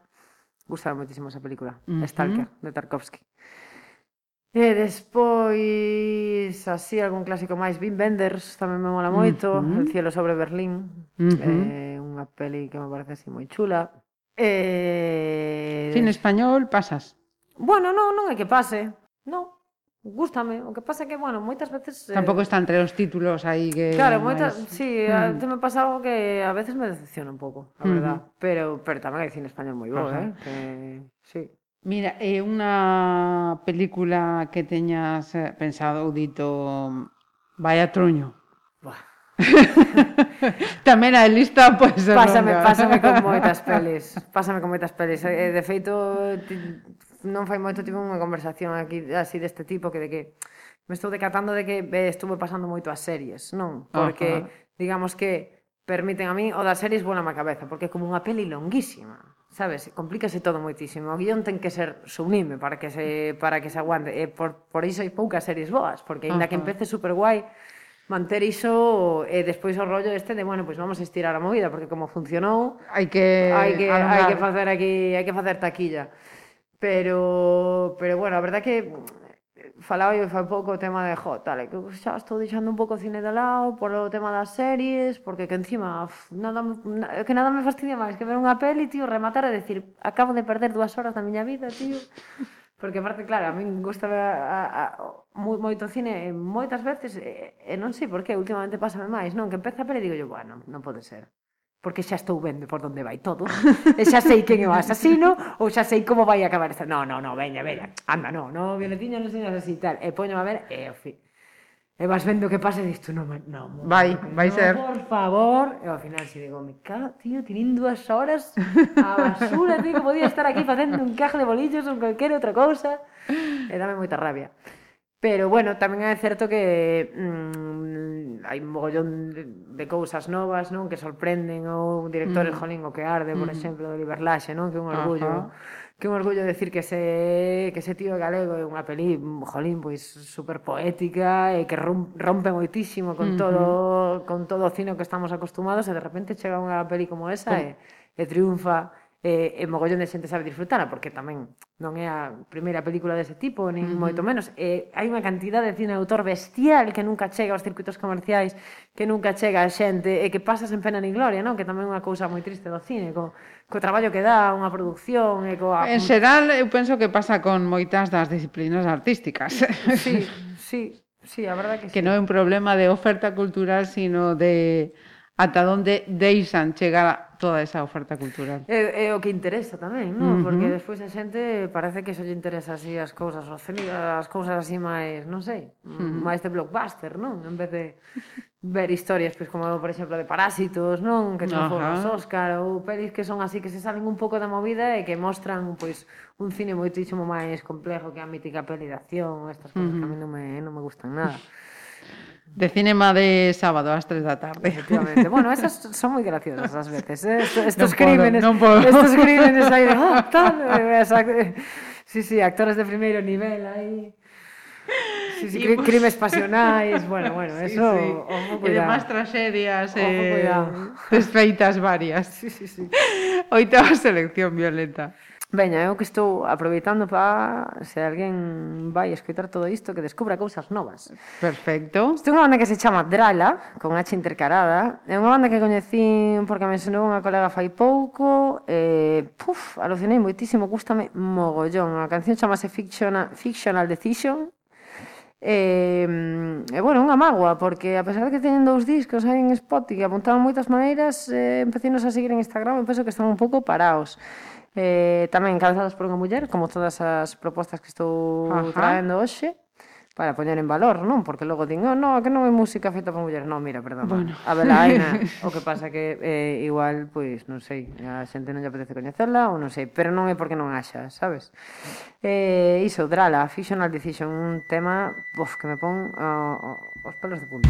Gustaba moitísimo esa película, uh -huh. Stalker, de Tarkovsky. E despois, así, algún clásico máis, Wim Wenders, tamén me mola moito, uh. El cielo sobre Berlín, uh eh, unha peli que me parece así moi chula. Eh... Cine español, pasas? Bueno, non, non é que pase, non. Gústame, o que pasa é que, bueno, moitas veces... Eh, Tampouco eh... está entre os títulos aí que... Claro, moitas... Mais... Sí, mm. Uh me pasa algo que a veces me decepciona un pouco, a uh verdad. Pero, pero tamén hai cine español moi bo, eh? Que... Sí. Mira, é unha película que teñas eh, pensado ou dito vai a truño. <laughs> Tamén a lista pois ser Pásame, longa. pásame con moitas <laughs> pelis. Pásame con moitas pelis. Eh, de feito, ti, non fai moito tipo unha conversación aquí así deste tipo que de que me estou decatando de que eh, estuve pasando moito as series, non? Porque, Ajá. digamos que permiten a mí o das series bola má cabeza, porque é como unha peli longuísima sabes, complícase todo moitísimo. O guión ten que ser sublime para que se para que se aguante. E por por iso hai poucas series boas, porque aínda uh -huh. que empece super guai, manter iso e despois o rollo este de, bueno, pois pues vamos a estirar a movida, porque como funcionou, hai que hai que alongar. hai que facer aquí, hai que facer taquilla. Pero pero bueno, a verdade que falaba eu fai pouco o tema de jo, tal, que xa estou deixando un pouco o cine de lado polo tema das series, porque que encima uf, nada, na, que nada me fastidia máis que ver unha peli, tío, rematar e decir, acabo de perder dúas horas da miña vida, tío. Porque aparte, claro, a min gusta ver a, a, a, moi, moito cine moitas veces e, e non sei por que últimamente pásame máis, non? Que empeza a peli e digo yo, bueno, non pode ser porque xa estou vendo por onde vai todo, e xa sei quen é o asasino, <laughs> ou xa sei como vai acabar esta... No, no, no, veña, veña, anda, no, no, Violetiña non señas así, tal, e poño a ver, e, ao fin, e vas vendo que pasa e dices, no, no, vai, no, vai ser. por favor, e ao final si digo, me cago, tío, tinín dúas horas <laughs> a basura, tío, que podía estar aquí facendo un caje de bolillos ou calquera outra cousa, e dame moita rabia. Pero bueno, tamén é certo que mm, hai un mogollón de, de cousas novas, non, que sorprenden ou directores mm. jolín o que arde, por mm. exemplo, de Liberlaxe, non, que é un orgullo. Ajá. Que é un orgullo decir que ese que ese tío galego é unha peli, jolín, pois super poética e eh, que rompe moitísimo con todo con todo o cine que estamos acostumados e de repente chega unha peli como esa e, e triunfa e, e mogollón de xente sabe disfrutala, porque tamén non é a primeira película dese tipo, nin uh -huh. moito menos. E hai unha cantidad de cine autor bestial que nunca chega aos circuitos comerciais, que nunca chega a xente, e que pasa sen pena nin gloria, non? que tamén é unha cousa moi triste do cine, co, co traballo que dá unha producción e coa... En xeral, eu penso que pasa con moitas das disciplinas artísticas. <laughs> Sí, <laughs> sí, sí, a verdade que sí. Que non é un problema de oferta cultural, sino de ata onde deixan chegar a toda esa oferta cultural. É, é o que interesa tamén, non? Uh -huh. Porque despois a xente parece que só lle interesa así as cousas, as cousas así máis, non sei, uh -huh. máis de blockbuster, non? En vez de ver historias, pois como por exemplo de Parásitos, non, que son foron os Óscar ou pelis que son así que se salen un pouco da movida e que mostran pois un cine moitísimo máis complejo que a mítica peli de acción, estas cousas uh -huh. que a mí non me non me gustan nada. De cinema de sábado ás 3 da tarde. Efectivamente. Bueno, esas <laughs> son moi graciosas ás veces, eh? Estos, crímenes, estos crímenes aí de, ah, tal, eh. Sí, sí, actores de primeiro nivel aí. Sí, sí, pues- crimes pasionais, bueno, bueno, <laughs> Sí, eso, sí. ojo, E demás tragedias Ojo, eh, <laughs> desfeitas varias. Sí, sí, sí. Oitava selección violeta. Veña, eu que estou aproveitando para se alguén vai escoitar todo isto que descubra cousas novas. Perfecto. Isto é unha banda que se chama Drala, con H intercarada. É unha banda que coñecín porque me ensinou unha colega fai pouco e puf, alucinei moitísimo, gustame mogollón. A canción chamase Fictional, Fictional Decision. E, e bueno, unha mágoa porque a pesar de que teñen dous discos aí en Spotify que apuntaban moitas maneiras, eh, empecinos a seguir en Instagram e penso que están un pouco paraos eh, tamén encabezadas por unha muller, como todas as propostas que estou Ajá. traendo hoxe, para poñer en valor, non? Porque logo din, oh, no, que non é música feita por mulleres. Non, mira, perdón. Bueno. A Belaina, <laughs> o que pasa que eh, igual, pois, non sei, a xente non lle apetece coñecerla ou non sei, pero non é porque non haxa, sabes? Eh, iso, Drala, Fictional Decision, un tema, uf, que me pon ah, ah, uh, os pelos de punta.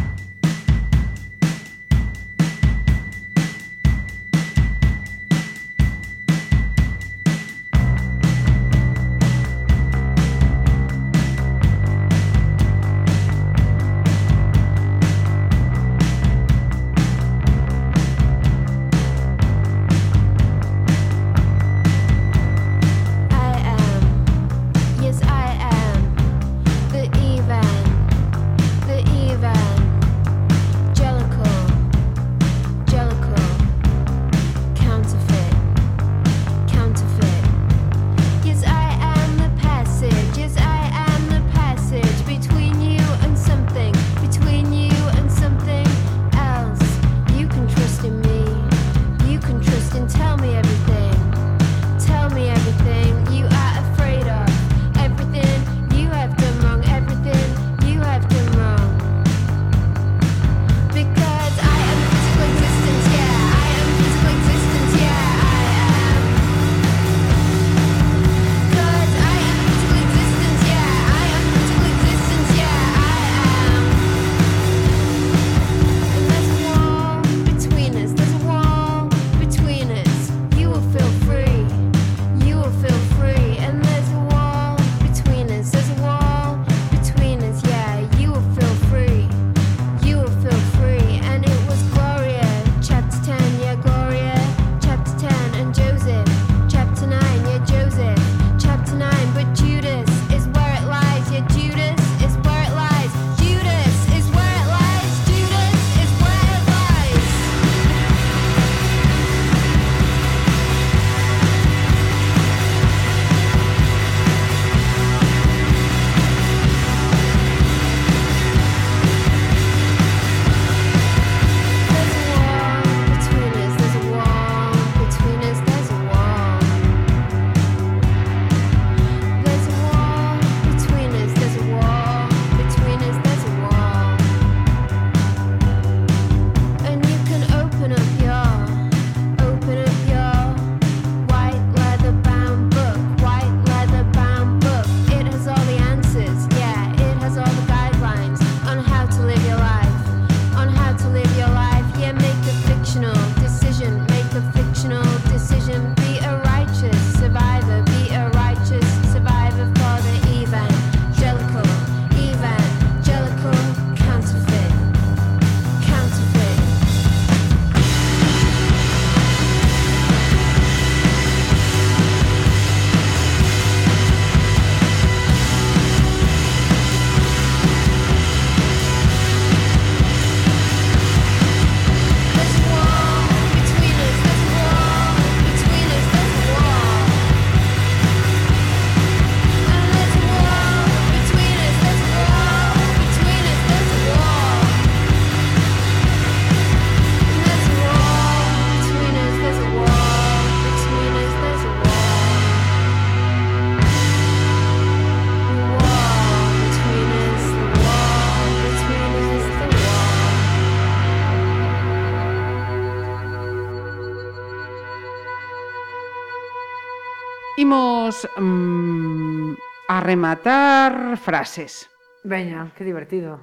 vamos mm, a rematar frases. Veña, que divertido.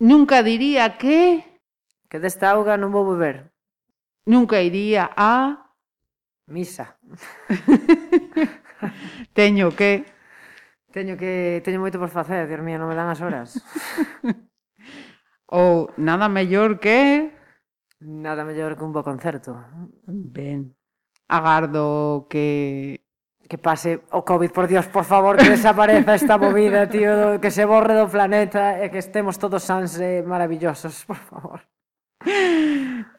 Nunca diría que... Que desta auga non vou beber. Nunca iría a... Misa. <laughs> teño que... Teño que... Teño moito por facer, Dios mío, non me dan as horas. <laughs> Ou nada mellor que... Nada mellor que un bo concerto. Ben. Agardo que que pase o Covid, por Dios, por favor, que desapareza esta movida, tío, do, que se borre do planeta e que estemos todos sans e maravillosos, por favor.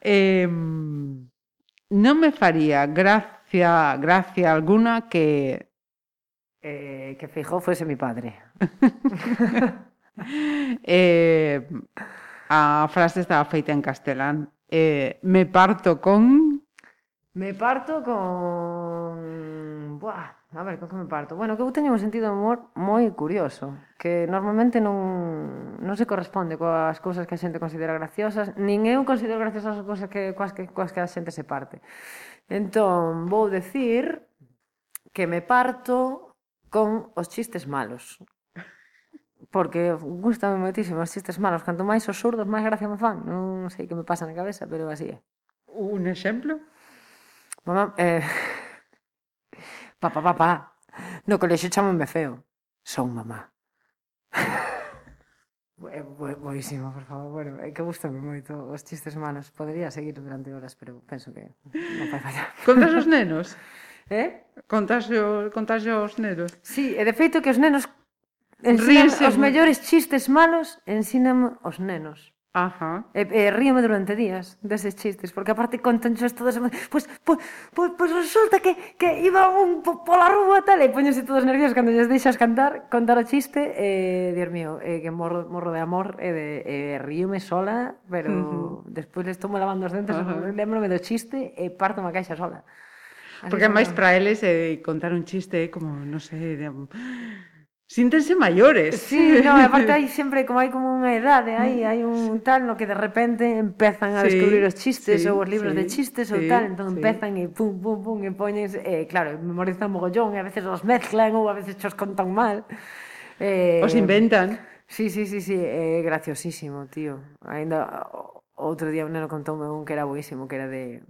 Eh, non me faría gracia, gracia alguna que... Eh, que Feijó fuese mi padre. <laughs> eh, a frase estaba feita en castelán. Eh, me parto con... Me parto con buah, a ver, con que me parto. Bueno, que eu teño un sentido de humor moi curioso, que normalmente non, non se corresponde coas cousas que a xente considera graciosas, nin eu considero graciosas as cousas que, coas, que, coas que a xente se parte. Entón, vou decir que me parto con os chistes malos. Porque gustame moitísimo os chistes malos. Canto máis os surdos, máis gracia me fan. Non sei que me pasa na cabeza, pero así é. Un exemplo? Mamá, eh, <laughs> Papá, papá, no colexio chamanme feo. Son mamá. <laughs> É boísimo, eh, por favor. Bueno, é que gustame moito os chistes malos. Podería seguir durante horas, pero penso que non vai fallar. <laughs> Contas os nenos? <laughs> Eh? Contas, o, contas os nenos? Sí, e de feito que os nenos ensinan Ríense os mellores chistes malos ensinan os nenos. Ajá. E, e ríome durante días deses chistes, porque aparte contanchos todos... Pois, pois, pois, pois resulta que, que iba un po, pola rúa tal, e poñense todos nerviosos cando lles deixas cantar, contar o chiste, e, Dios mío, e, que morro, morro de amor, e de, e ríome sola, pero uh -huh. despois estou tomo lavando os dentes, uh -huh. lembrome do chiste e parto unha caixa sola. Así porque máis para eles eh, contar un chiste como, non sei, de, síntense maiores. Sí, no, aparte hai <laughs> sempre como hai como unha edade, hai hai un tal no que de repente empezan a sí, descubrir os chistes sí, ou os libros sí, de chistes sí, ou tal, entón sí. empezan e pum pum pum e poñen eh, claro, memorizan mogollón e a veces os mezclan ou a veces os contan mal. Eh, os inventan. Sí, sí, sí, sí, é eh, graciosísimo, tío. Ainda outro día un neno contoume un que era buenísimo, que era de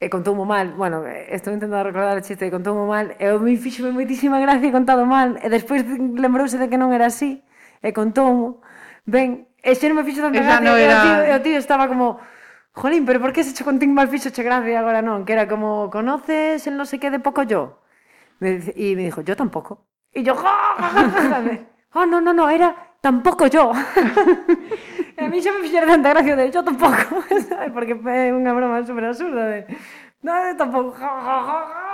e contoumo mal, bueno, estou intentando recordar o chiste, e contoumo mal, e eu me fixo moitísima gracia contado mal, e despois lembrouse de que non era así, e contoumo, ben, e xe non me fixo tanta Esa gracia, no era... e, o tío, e o tío estaba como, jolín, pero por que se che contín mal fixo che gracia agora non? Que era como, conoces el no sé qué de poco yo? Me, e me dijo, yo tampoco. E yo, jo, jo, jo, jo, jo, jo, jo, jo, jo, jo, jo, tampoco yo. <laughs> a mí ya me hicieron tanta gracia de yo tampoco, <laughs> ¿sabes? Porque fue una broma súper absurda de... No, tampoco, ja, ja,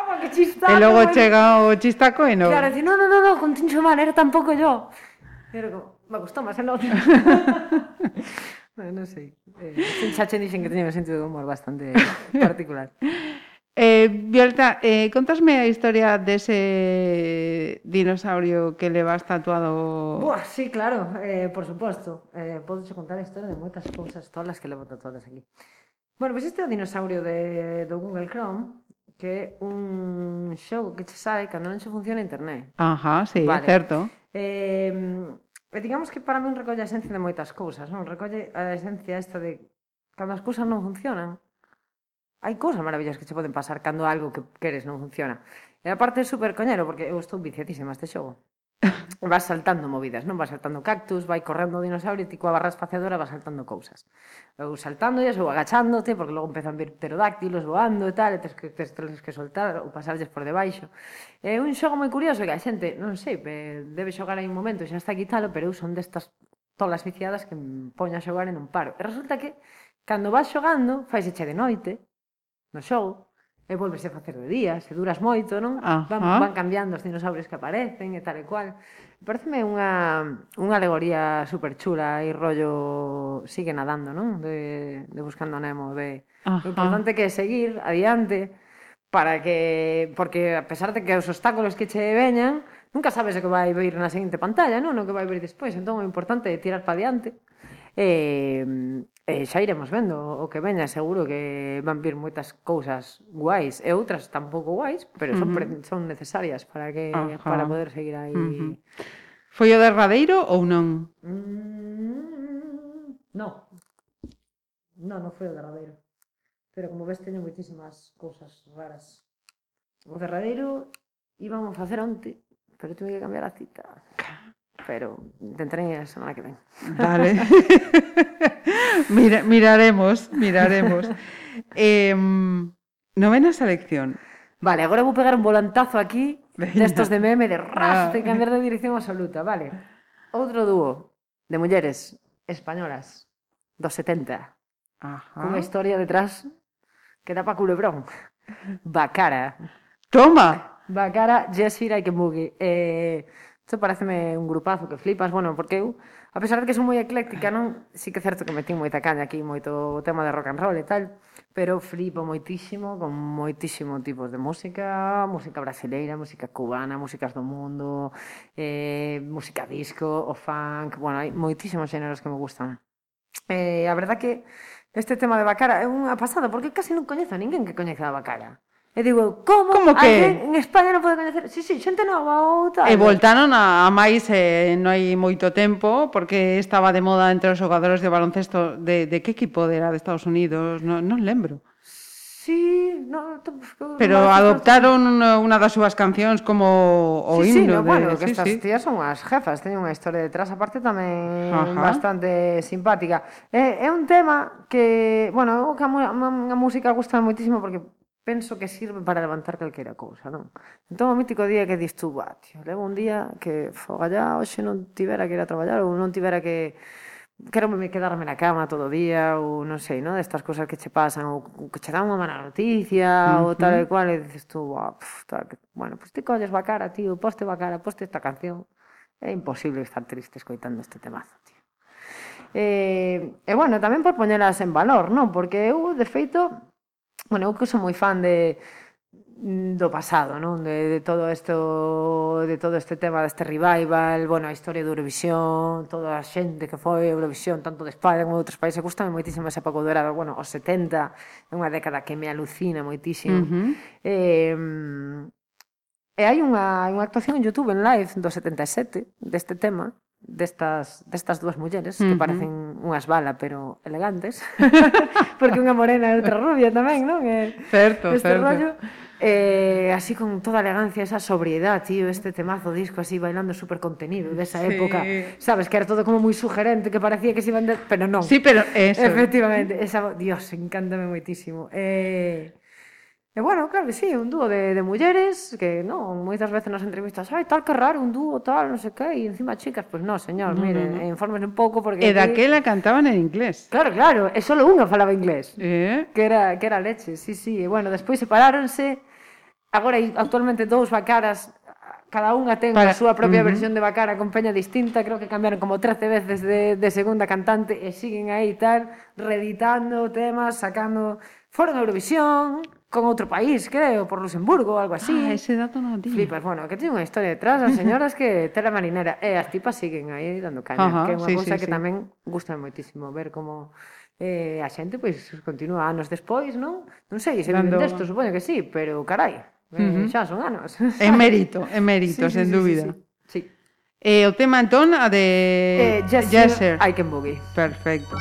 ja, que chistaco. Y luego llega o chistaco y no. Claro, decir, no, no, no, no, con Tincho Man, era tampoco yo. Pero como, me gustó más el otro. <laughs> no, no sé. Eh, Chachen dicen que tenía un sentido de humor bastante particular. Eh, Violeta, eh, contasme a historia dese dinosaurio que levas tatuado... Buah, sí, claro, eh, por suposto. Eh, podo contar a historia de moitas cousas, todas as que levo tatuadas aquí. Bueno, pois pues este é o dinosaurio de, do Google Chrome, que é un xogo que se sabe cando non se funciona internet. Ajá, sí, vale. certo. Eh, digamos que para mí recolle a esencia de moitas cousas, non? Recolle a esencia esta de cando as cousas non funcionan, hai cousas maravillas que che poden pasar cando algo que queres non funciona. E a parte é super coñero, porque eu estou viciatísima este xogo. <laughs> Vas saltando movidas, non? Vas saltando cactus, vai correndo o dinosaurio, ti coa barra espaciadora vas saltando cousas. Ou saltando e ou agachándote, porque logo empezan a vir pterodáctilos voando e tal, e tens que, tens, tens que soltar ou pasarlles por debaixo. É un xogo moi curioso que a xente, non sei, debe xogar aí un momento, xa está quitalo, pero eu son destas tolas viciadas que me poño a xogar en un paro. E resulta que, cando vas xogando, faise che de noite, no show, e volvese a facer de día, se duras moito, non? Ah, van, van cambiando os dinosaurios que aparecen e tal e cual. Pareceme unha, unha alegoría super chula e rollo sigue nadando, non? De, de Buscando Nemo, de... Ajá. o importante que é seguir adiante para que... Porque a pesar de que os obstáculos que che veñan, nunca sabes o que vai vir na seguinte pantalla, non? O que vai vir despois. Entón, o importante é tirar para adiante E, e eh, xa iremos vendo o que veña, seguro que van vir moitas cousas guais e outras tampouco guais, pero son, uh -huh. son necesarias para que Ajá. para poder seguir aí. Uh -huh. Foi o derradeiro ou non? Mm, no. No, non foi o derradeiro. Pero como ves teño moitísimas cousas raras. O derradeiro íbamos a facer onte, pero tuve que cambiar a cita pero tentarei a semana que ven. Vale. <laughs> Mira, miraremos, miraremos. Eh, novena selección. Vale, agora vou pegar un volantazo aquí destos de meme de ras, ah. de cambiar de dirección absoluta, vale. Outro dúo de mulleres españolas dos 70. Ajá. Cunha historia detrás que dá para culebrón. Bacara. Toma. Bacara, Jessira que Kemugi. Eh, Isto pareceme un grupazo que flipas, bueno, porque eu, a pesar de que son moi ecléctica, non, sí que é certo que metín moita caña aquí, moito tema de rock and roll e tal, pero flipo moitísimo con moitísimo tipos de música, música brasileira, música cubana, músicas do mundo, eh, música disco, o funk, bueno, hai moitísimos xéneros que me gustan. Eh, a verdad que este tema de Bacara é unha pasada, porque casi non coñezo a ninguén que coñeza a Bacara. E digo eu, como? Como que? en España non pode coñecer? Si, sí, si, sí, xente nova ou tal. E voltaron a, a máis eh, non hai moito tempo, porque estaba de moda entre os xogadores de baloncesto de, de que equipo era de Estados Unidos, non, non lembro. Sí, no, Pero no, adoptaron unha das súas cancións como o sí, himno. Sí, no, de, bueno, que sí, estas sí. tías son as jefas, teñen unha historia detrás, aparte tamén Ajá. bastante simpática. É, é un tema que, bueno, que a, a, a música gusta moitísimo porque penso que sirve para levantar calquera cousa, non? Entón o mítico día que dis tú, bah, tío, levo un día que fogallá hoxe non tivera que ir a traballar ou non tivera que quero me quedarme na cama todo o día ou non sei, non? Destas cousas que che pasan ou que che dan unha mala noticia uh -huh. ou tal e cual e dices tú, bah, pf, tal, que... bueno, pois pues te colles bacara, tío, poste bacara, poste esta canción. É imposible estar triste escoitando este temazo, tío. E, e bueno, tamén por poñelas en valor, non? Porque eu, de feito, bueno, eu que sou moi fan de do pasado, non? De, de todo isto, de todo este tema deste revival, bueno, a historia de Eurovisión, toda a xente que foi Eurovisión, tanto de España como de outros países, gustame moitísimo esa época dorada, bueno, os 70, é unha década que me alucina moitísimo. Uh -huh. Eh, e hai unha, hai unha actuación en YouTube en live do 77 deste tema, destas, destas dúas mulleres uh -huh. que parecen unhas bala pero elegantes <laughs> <laughs> porque unha morena e outra rubia tamén, non? E, certo, este certo. rollo eh, así con toda elegancia, esa sobriedade, tío, este temazo disco así bailando super contenido desa sí. época. Sabes que era todo como moi sugerente, que parecía que se iban de... pero non. Sí, pero eso. Efectivamente, esa Dios, encántame moitísimo. Eh E bueno, claro que sí, un dúo de, de mulleres que, non, moitas veces nas entrevistas, ai, tal que raro, un dúo, tal, non sei que, e encima chicas, pois pues non, señor, no, miren, no, no. informes un pouco porque... E aquí... daquela cantaban en inglés. Claro, claro, e só unha falaba inglés. Eh? Que era, que era leche, sí, sí. E bueno, despois separáronse, agora actualmente dous vacaras cada unha ten Para... a súa propia uh -huh. versión de Bacara con peña distinta, creo que cambiaron como 13 veces de, de segunda cantante e siguen aí tal, reeditando temas, sacando... Foron a Eurovisión, con outro país, creo, por Luxemburgo, algo así. Ah, ese dato non tiña. Flipas, bueno, que tiña unha historia detrás, as señoras que tela marinera, e eh, as tipas siguen aí dando caña, Ajá, que é unha sí, cousa sí, que sí. tamén gusta moitísimo ver como eh, a xente pois pues, continúa anos despois, non? Non sei, se dando... viven desto, supoño que sí, pero carai, eh, uh -huh. xa son anos. É mérito, é mérito, sí, sen sí, dúbida. Sí, sí. sí. Eh, o tema entón a de eh, Jesser. I can boogie. Perfecto.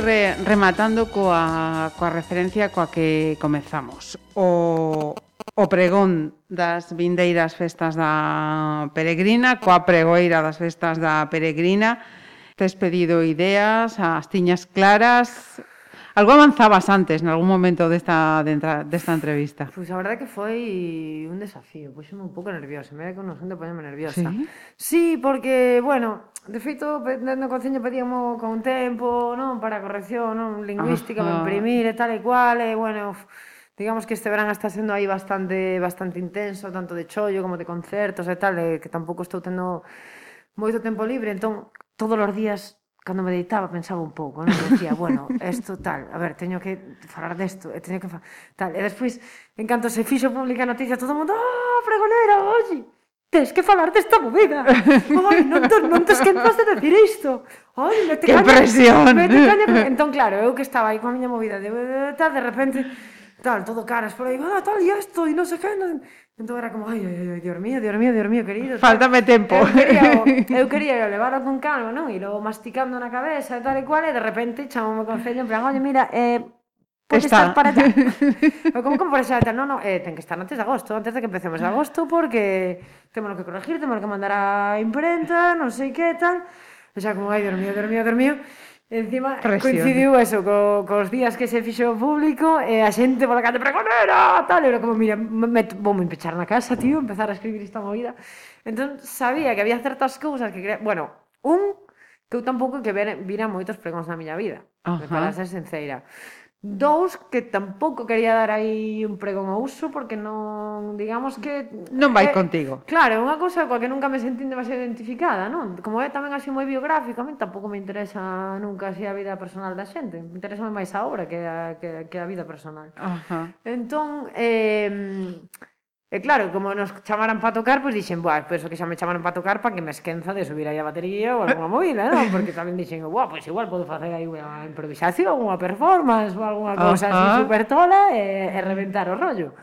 ir re, rematando coa, coa referencia coa que comezamos. O, o pregón das vindeiras festas da peregrina, coa pregoeira das festas da peregrina, tes pedido ideas, as tiñas claras, Algo avanzabas antes, en algún momento desta, de entra- desta entrevista. Pois a verdade que foi un desafío, pois un pouco nerviosa, mira que non son de poñerme nerviosa. Sí? Sí, porque, bueno, de feito, pe- no concello pedíamos con tempo, non, para corrección, non, lingüística, para Ajá. imprimir e tal e cual, e, bueno, digamos que este verán está sendo aí bastante bastante intenso, tanto de chollo como de concertos e tal, e que tampouco estou tendo moito tempo libre, entón, todos os días cando me deitaba pensaba un pouco, non? E decía, bueno, isto tal, a ver, teño que falar desto, e teño que falar tal. E despois, en canto se fixo pública a noticia, todo o mundo, ah, pregonera, oxe, tens que falar desta movida. <laughs> Ai, non, te, non te esquentas de decir isto. Ai, me te que caña, presión. Me te caña. Entón, claro, eu que estaba aí coa miña movida de, eh, de, de, de repente, tal, todo caras por aí, ah, tal, e isto, e non sei que, non... Entón era como, ai, ai, ai, dios mío, dios mío, dios mío, querido. Faltame tempo. Eu quería, eu <laughs> quería levarlo con calma, non? E logo masticando na cabeza e tal e cual, e de repente chamoume o concello en plan, oye, mira, eh, Pode estar para tal. <laughs> como como para tal? Non, non, eh, ten que estar antes de agosto, antes de que empecemos de agosto, porque temos que corregir, temos que mandar a imprenta, non sei que tal. E xa como, ai, dios mío, dios mío, dios mío. Encima Presión. coincidiu eso co, cos días que se fixo público e a xente pola cante pregonera, tal, era como, mira, me, me, vou me empechar na casa, tío, empezar a escribir esta movida. Entón, sabía que había certas cousas que... Cre... Bueno, un que eu tampouco que ver, vira moitos pregóns na miña vida, Ajá. para ser sinceira. Dous que tampouco quería dar aí un pregón ao uso porque non, digamos que non vai eh, contigo. Claro, é unha cousa coa que nunca me sentín demasiado identificada, non? Como é tamén así moi biográfico, a tampouco me interesa nunca así a vida personal da xente. Me interesa máis a obra que a, que, que a vida personal. Ajá. Entón, eh, E claro, como nos chamaran para tocar, pois pues dixen, buah, pois que xa me chamaron para tocar para que me esquenza de subir aí a batería ou alguna movida, non? Porque tamén dixen, buah, pois pues igual podo facer aí unha improvisación, unha performance ou alguna cousa uh -huh. así super tola e, e reventar o rollo.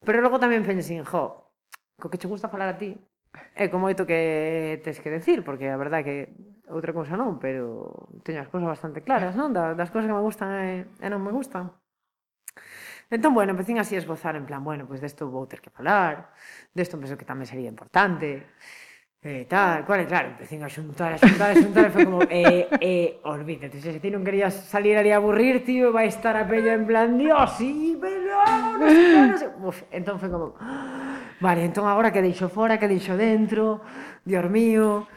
Pero logo tamén pensin, jo, co que che gusta falar a ti, é como moito que tes que decir, porque a verdade que outra cousa non, pero teño as cousas bastante claras, non? Das cousas que me gustan e, e non me gustan. Entón, bueno, empecín así a esbozar en plan, bueno, pois pues desto vou ter que falar, desto penso que tamén sería importante, eh, tal, cual, claro, empecín a xuntar, a xuntar, a xuntar, e foi como, eh, eh, olvídate, se ti non querías salir ali a aburrir, tío, vai estar a pella en plan, dios, sí, pero, no sé, no sé. Uf, entón foi como, ah, vale, entón agora que deixo fora, que deixo dentro, dios mío,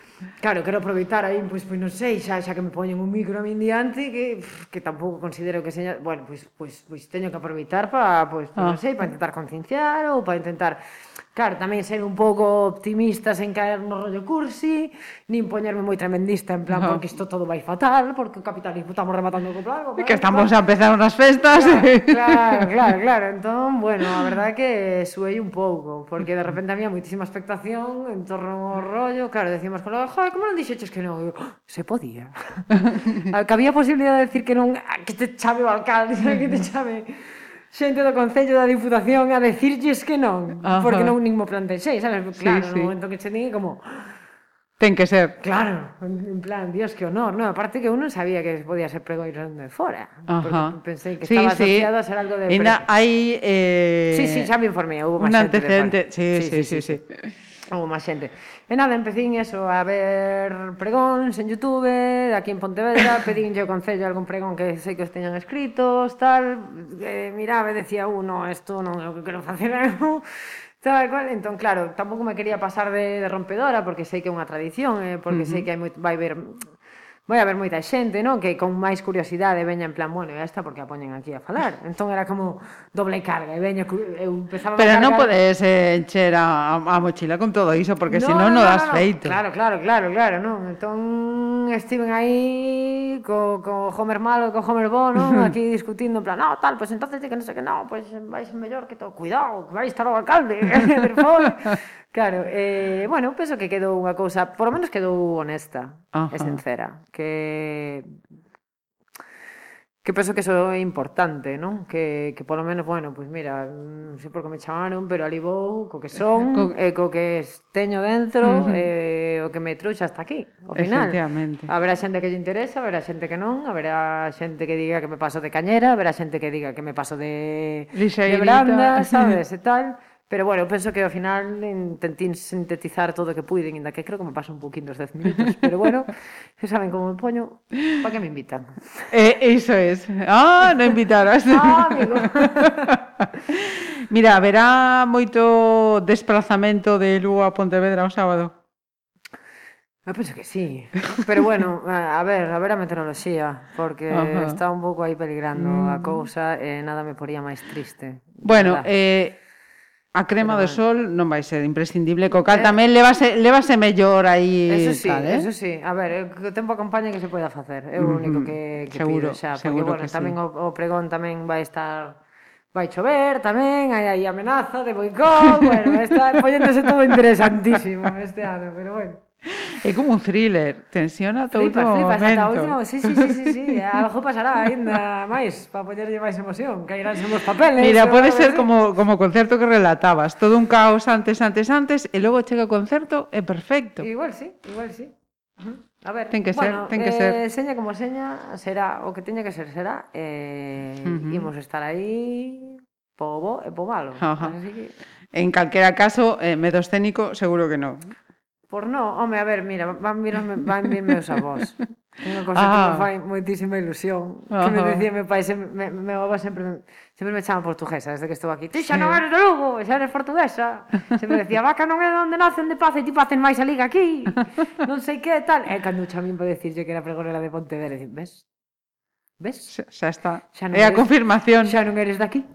Claro, quero aproveitar aí, pois, pois non sei, xa, xa que me poñen un micro a min diante, que, pff, que tampouco considero que seña... Bueno, pois, pois, pois teño que aproveitar para, pois, pois, non ah. sei, para intentar concienciar ou para intentar Claro, tamén ser un pouco optimistas en caer no rollo cursi, nin poñerme moi tremendista en plan no. porque isto todo vai fatal, porque o capitalismo estamos rematando co plan. E que estamos a empezar unhas festas. Claro, claro, claro, claro. Entón, bueno, a verdad que suei un pouco, porque de repente había moitísima expectación en torno ao rollo. Claro, decíamos con lo joder, como non dixeches que non? Eu, oh, se podía. que <laughs> había posibilidad de decir que non, ah, que te chame o alcalde, <laughs> que te chame xente do Concello da Diputación a decirlles que non, Ajá. porque non nin mo plantexei, sabes? Claro, sí, sí. no momento que che din como... Ten que ser. Claro, en plan, dios, que honor. No, aparte que uno non sabía que podía ser pregoiro de fora. Ajá. Porque pensei que estaba sí. asociado a ser algo de... Ainda hai... Eh... Sí, sí, xa me informé, houve máis xente de fora. Sí, sí, sí, sí. sí. sí. sí houve máis xente. E nada, empecín eso, a ver pregóns en Youtube, aquí en Pontevedra, <laughs> pedínlle o Concello algún pregón que sei que os teñan escritos, tal, eh, miraba e decía, uh, uno, isto non é o que quero facer eu, <laughs> Tal cual, entón, claro, tampouco me quería pasar de, de rompedora, porque sei que é unha tradición, eh, porque uh -huh. sei que hai moi, vai ver vai haber moita xente, non? Que con máis curiosidade veña en plan, bueno, esta porque a poñen aquí a falar. Entón era como doble carga, e veña, eu empezaba Pero non podes eh, encher a, a mochila con todo iso, porque no, senón non no, das feito. Claro, claro, claro, claro, non? Entón estiven aí co, co Homer malo e co Homer bo, non? <laughs> Aquí discutindo, en plan, no, tal, pois pues, entonces que non sei que non, pois pues, vais mellor que todo, cuidado, que vai estar o alcalde, <laughs> por favor. Claro, eh, bueno, penso que quedou unha cousa, por lo menos quedou honesta Ajá. e sincera, que que penso que eso é importante, non? Que, que polo menos, bueno, pois pues mira, non sei por que me chamaron, pero ali vou, co que son, co, e co que teño dentro, uh -huh. eh, o que me truxa hasta aquí, ao final. Efectivamente. Haberá xente que lle interesa, haberá xente que non, haberá xente que diga que me paso de cañera, haberá xente que diga que me paso de, Lixeirita. de branda, sabes, <laughs> e tal Pero bueno, penso que ao final intentín sintetizar todo o que puiden, inda que creo que me paso un poquín dos 10 minutos, pero bueno, <laughs> se saben como me poño, para que me invitan. Eh, iso es. Ah, non invitaras. <laughs> ah, amigo. <laughs> Mira, verá moito desplazamento de Lugo a Pontevedra o sábado? Eu penso que sí, pero bueno, a ver, a ver a meteoroloxía, porque Ajá. está un pouco aí peligrando mm. a cousa e nada me poría máis triste. Bueno, eh, A crema Pero, do sol non vai ser imprescindible, co cal eh, tamén levase, levase mellor aí. Eso sí, tal, eh? eso sí. A ver, eh, o tempo acompaña que se poida facer. É o mm-hmm. único que, que seguro, pido xa. Porque, seguro bueno, que tamén sí. o, o pregón tamén vai estar vai chover tamén, hai aí amenaza de boicot, <laughs> bueno, está poñéndose todo interesantísimo este ano, pero bueno. <laughs> É como un thriller, tensiona todo flipas, flipas, momento. Ata último, sí, sí, sí, sí, sí. <laughs> algo pasará ainda máis, para poñerlle máis emoción, cairánse os papeles. Mira, pode ser como, como o concerto que relatabas, todo un caos antes, antes, antes, e logo chega o concerto, é perfecto. Igual sí, igual sí. A ver, ten que ser, bueno, ten que eh, ser. Seña como seña, será o que teña que ser, será. Eh, uh -huh. Imos estar aí po bo e po malo. Uh -huh. Así que... En calquera caso, eh, medo escénico, seguro que non. Por no, home, a ver, mira, van vir, van vir meus avós. Unha cosa ah. que me fai moitísima ilusión. Que me decía meu pai, sempre, me, meu avó sempre, sempre me chama portuguesa desde que estou aquí. Ti xa sí. non eres de Lugo, xa eres portuguesa. Sempre decía, vaca non é onde nacen de paz e ti facen máis a liga aquí. Non sei que tal. E cando chamín para decirlle que era pregonera de Pontevedra, dicen, ves, Ves? Xa, xa está. Xa non é a eres, confirmación. Xa non eres daqui.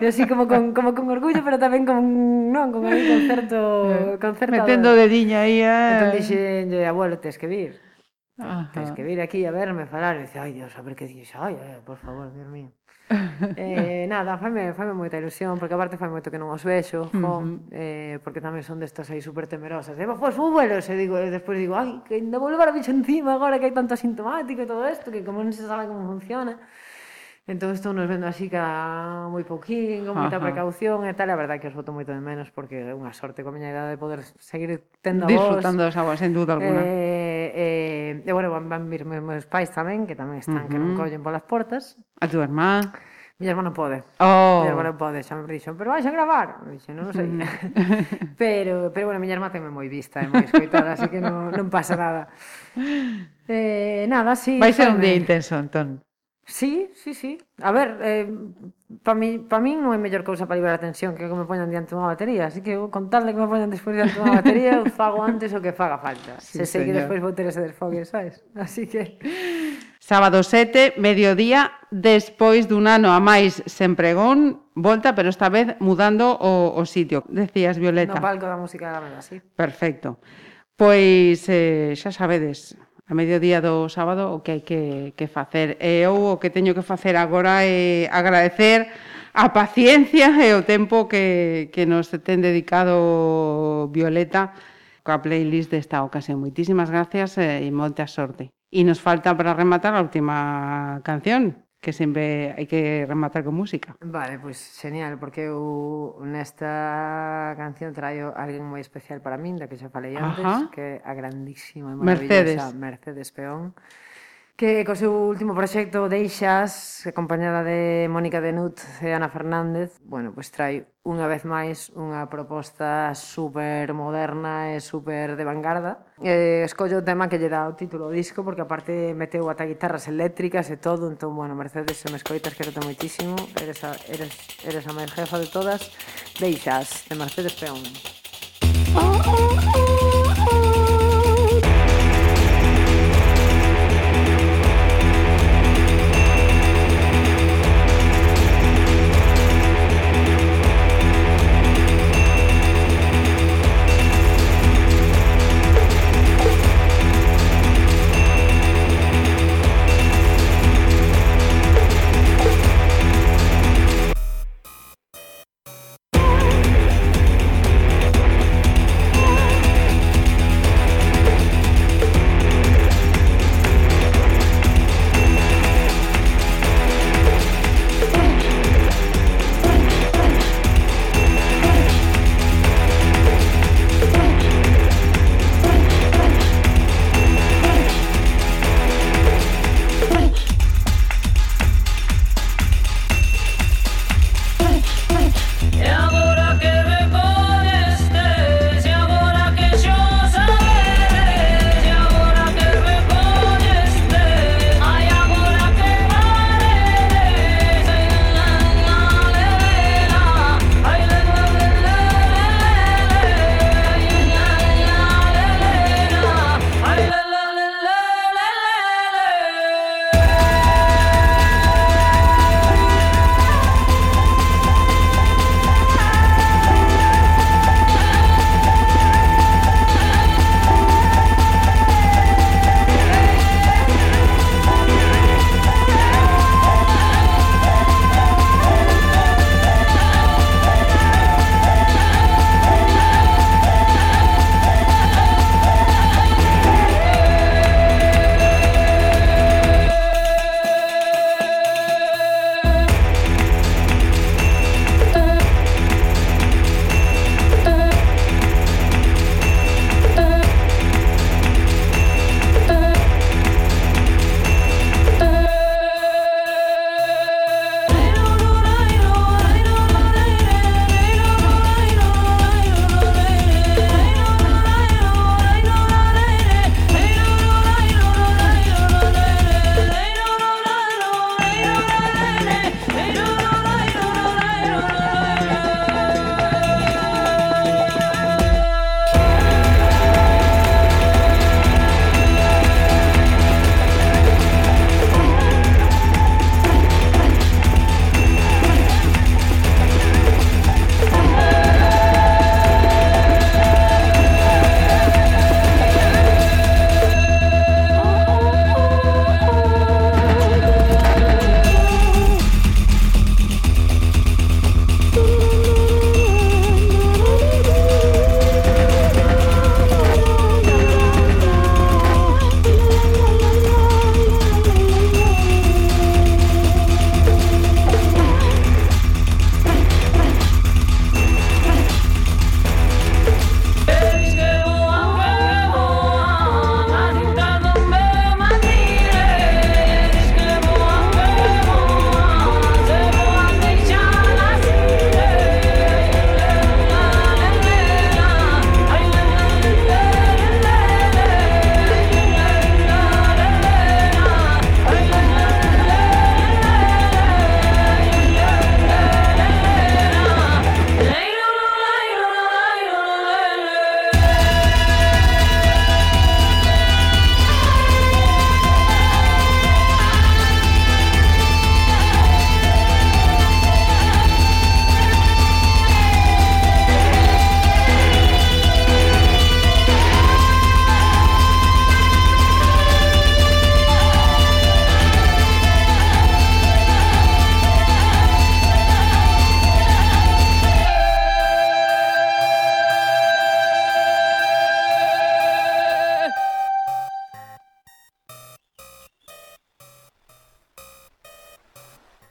e así como con, como con orgullo, pero tamén con, non, con aí concerto, eh, concerto. Metendo dediña aí, eh. Entón dixenlle, abuelo, tes que vir. Ajá. Tens que vir aquí a verme falar. E dice, ai, Dios, a ver que dixo, ai, ai, por favor, Dios mío eh, nada, faime, faime moita ilusión, porque aparte fai moito que non os vexo, jo, uh -huh. eh, porque tamén son destas aí super temerosas. Eh, pois fúbolos, e digo, e despois digo, ai, que ainda vou levar a bicho encima agora que hai tanto asintomático e todo isto, que como non se sabe como funciona. Entón estou nos vendo así cada moi pouquín, con moita Ajá. precaución e tal, a verdade que os boto moito de menos porque é unha sorte coa miña idade de poder seguir tendo a voz. Disfrutando das aguas, sen dúda alguna. Eh, eh, e, bueno, van, van vir meus pais tamén, que tamén están, uh -huh. que non collen polas portas. A túa irmá? Miña irmá non pode. Oh. Miña irmá non pode, xa me dixo, pero vais a gravar? Dixo, non, non sei. Mm. <laughs> pero, pero bueno, miña irmá teme moi vista e moi escoitada, así que non, non pasa nada. Eh, nada, sí. Vai ser un día intenso, entón. Sí, sí, sí. A ver, eh, para mí, pa min non é mellor cousa para liberar a tensión que que me poñan diante unha batería, así que con tal de que me poñan despois diante unha batería, eu fago antes o que faga falta. Sí, Se sei que despois vou ter ese desfogue, sabes? Así que... Sábado 7, mediodía, despois dun ano a máis sen pregón, volta, pero esta vez mudando o, o sitio. Decías, Violeta. No palco da música da mesa, sí. Perfecto. Pois eh, xa sabedes, a mediodía do sábado o que hai que, que facer. E eu o que teño que facer agora é agradecer a paciencia e o tempo que, que nos ten dedicado Violeta coa playlist desta ocasión. Moitísimas gracias eh, e moita sorte. E nos falta para rematar a última canción que sempre hai que rematar con música. Vale, pois pues, genial, porque eu nesta canción traio alguén moi especial para min, da que xa falei antes, Ajá. que a grandísima e maravillosa Mercedes, Mercedes Peón, que co seu último proxecto Deixas, acompañada de Mónica Denut e Ana Fernández, bueno, pois trai unha vez máis unha proposta super moderna e super de vanguarda. Eh, escollo o tema que lle dá o título do disco porque aparte meteu ata guitarras eléctricas e todo, entón, bueno, Mercedes, se me escoitas, quero moitísimo, eres a, eres, eres a máis jefa de todas. Deixas, de Mercedes Peón. Oh, oh, oh.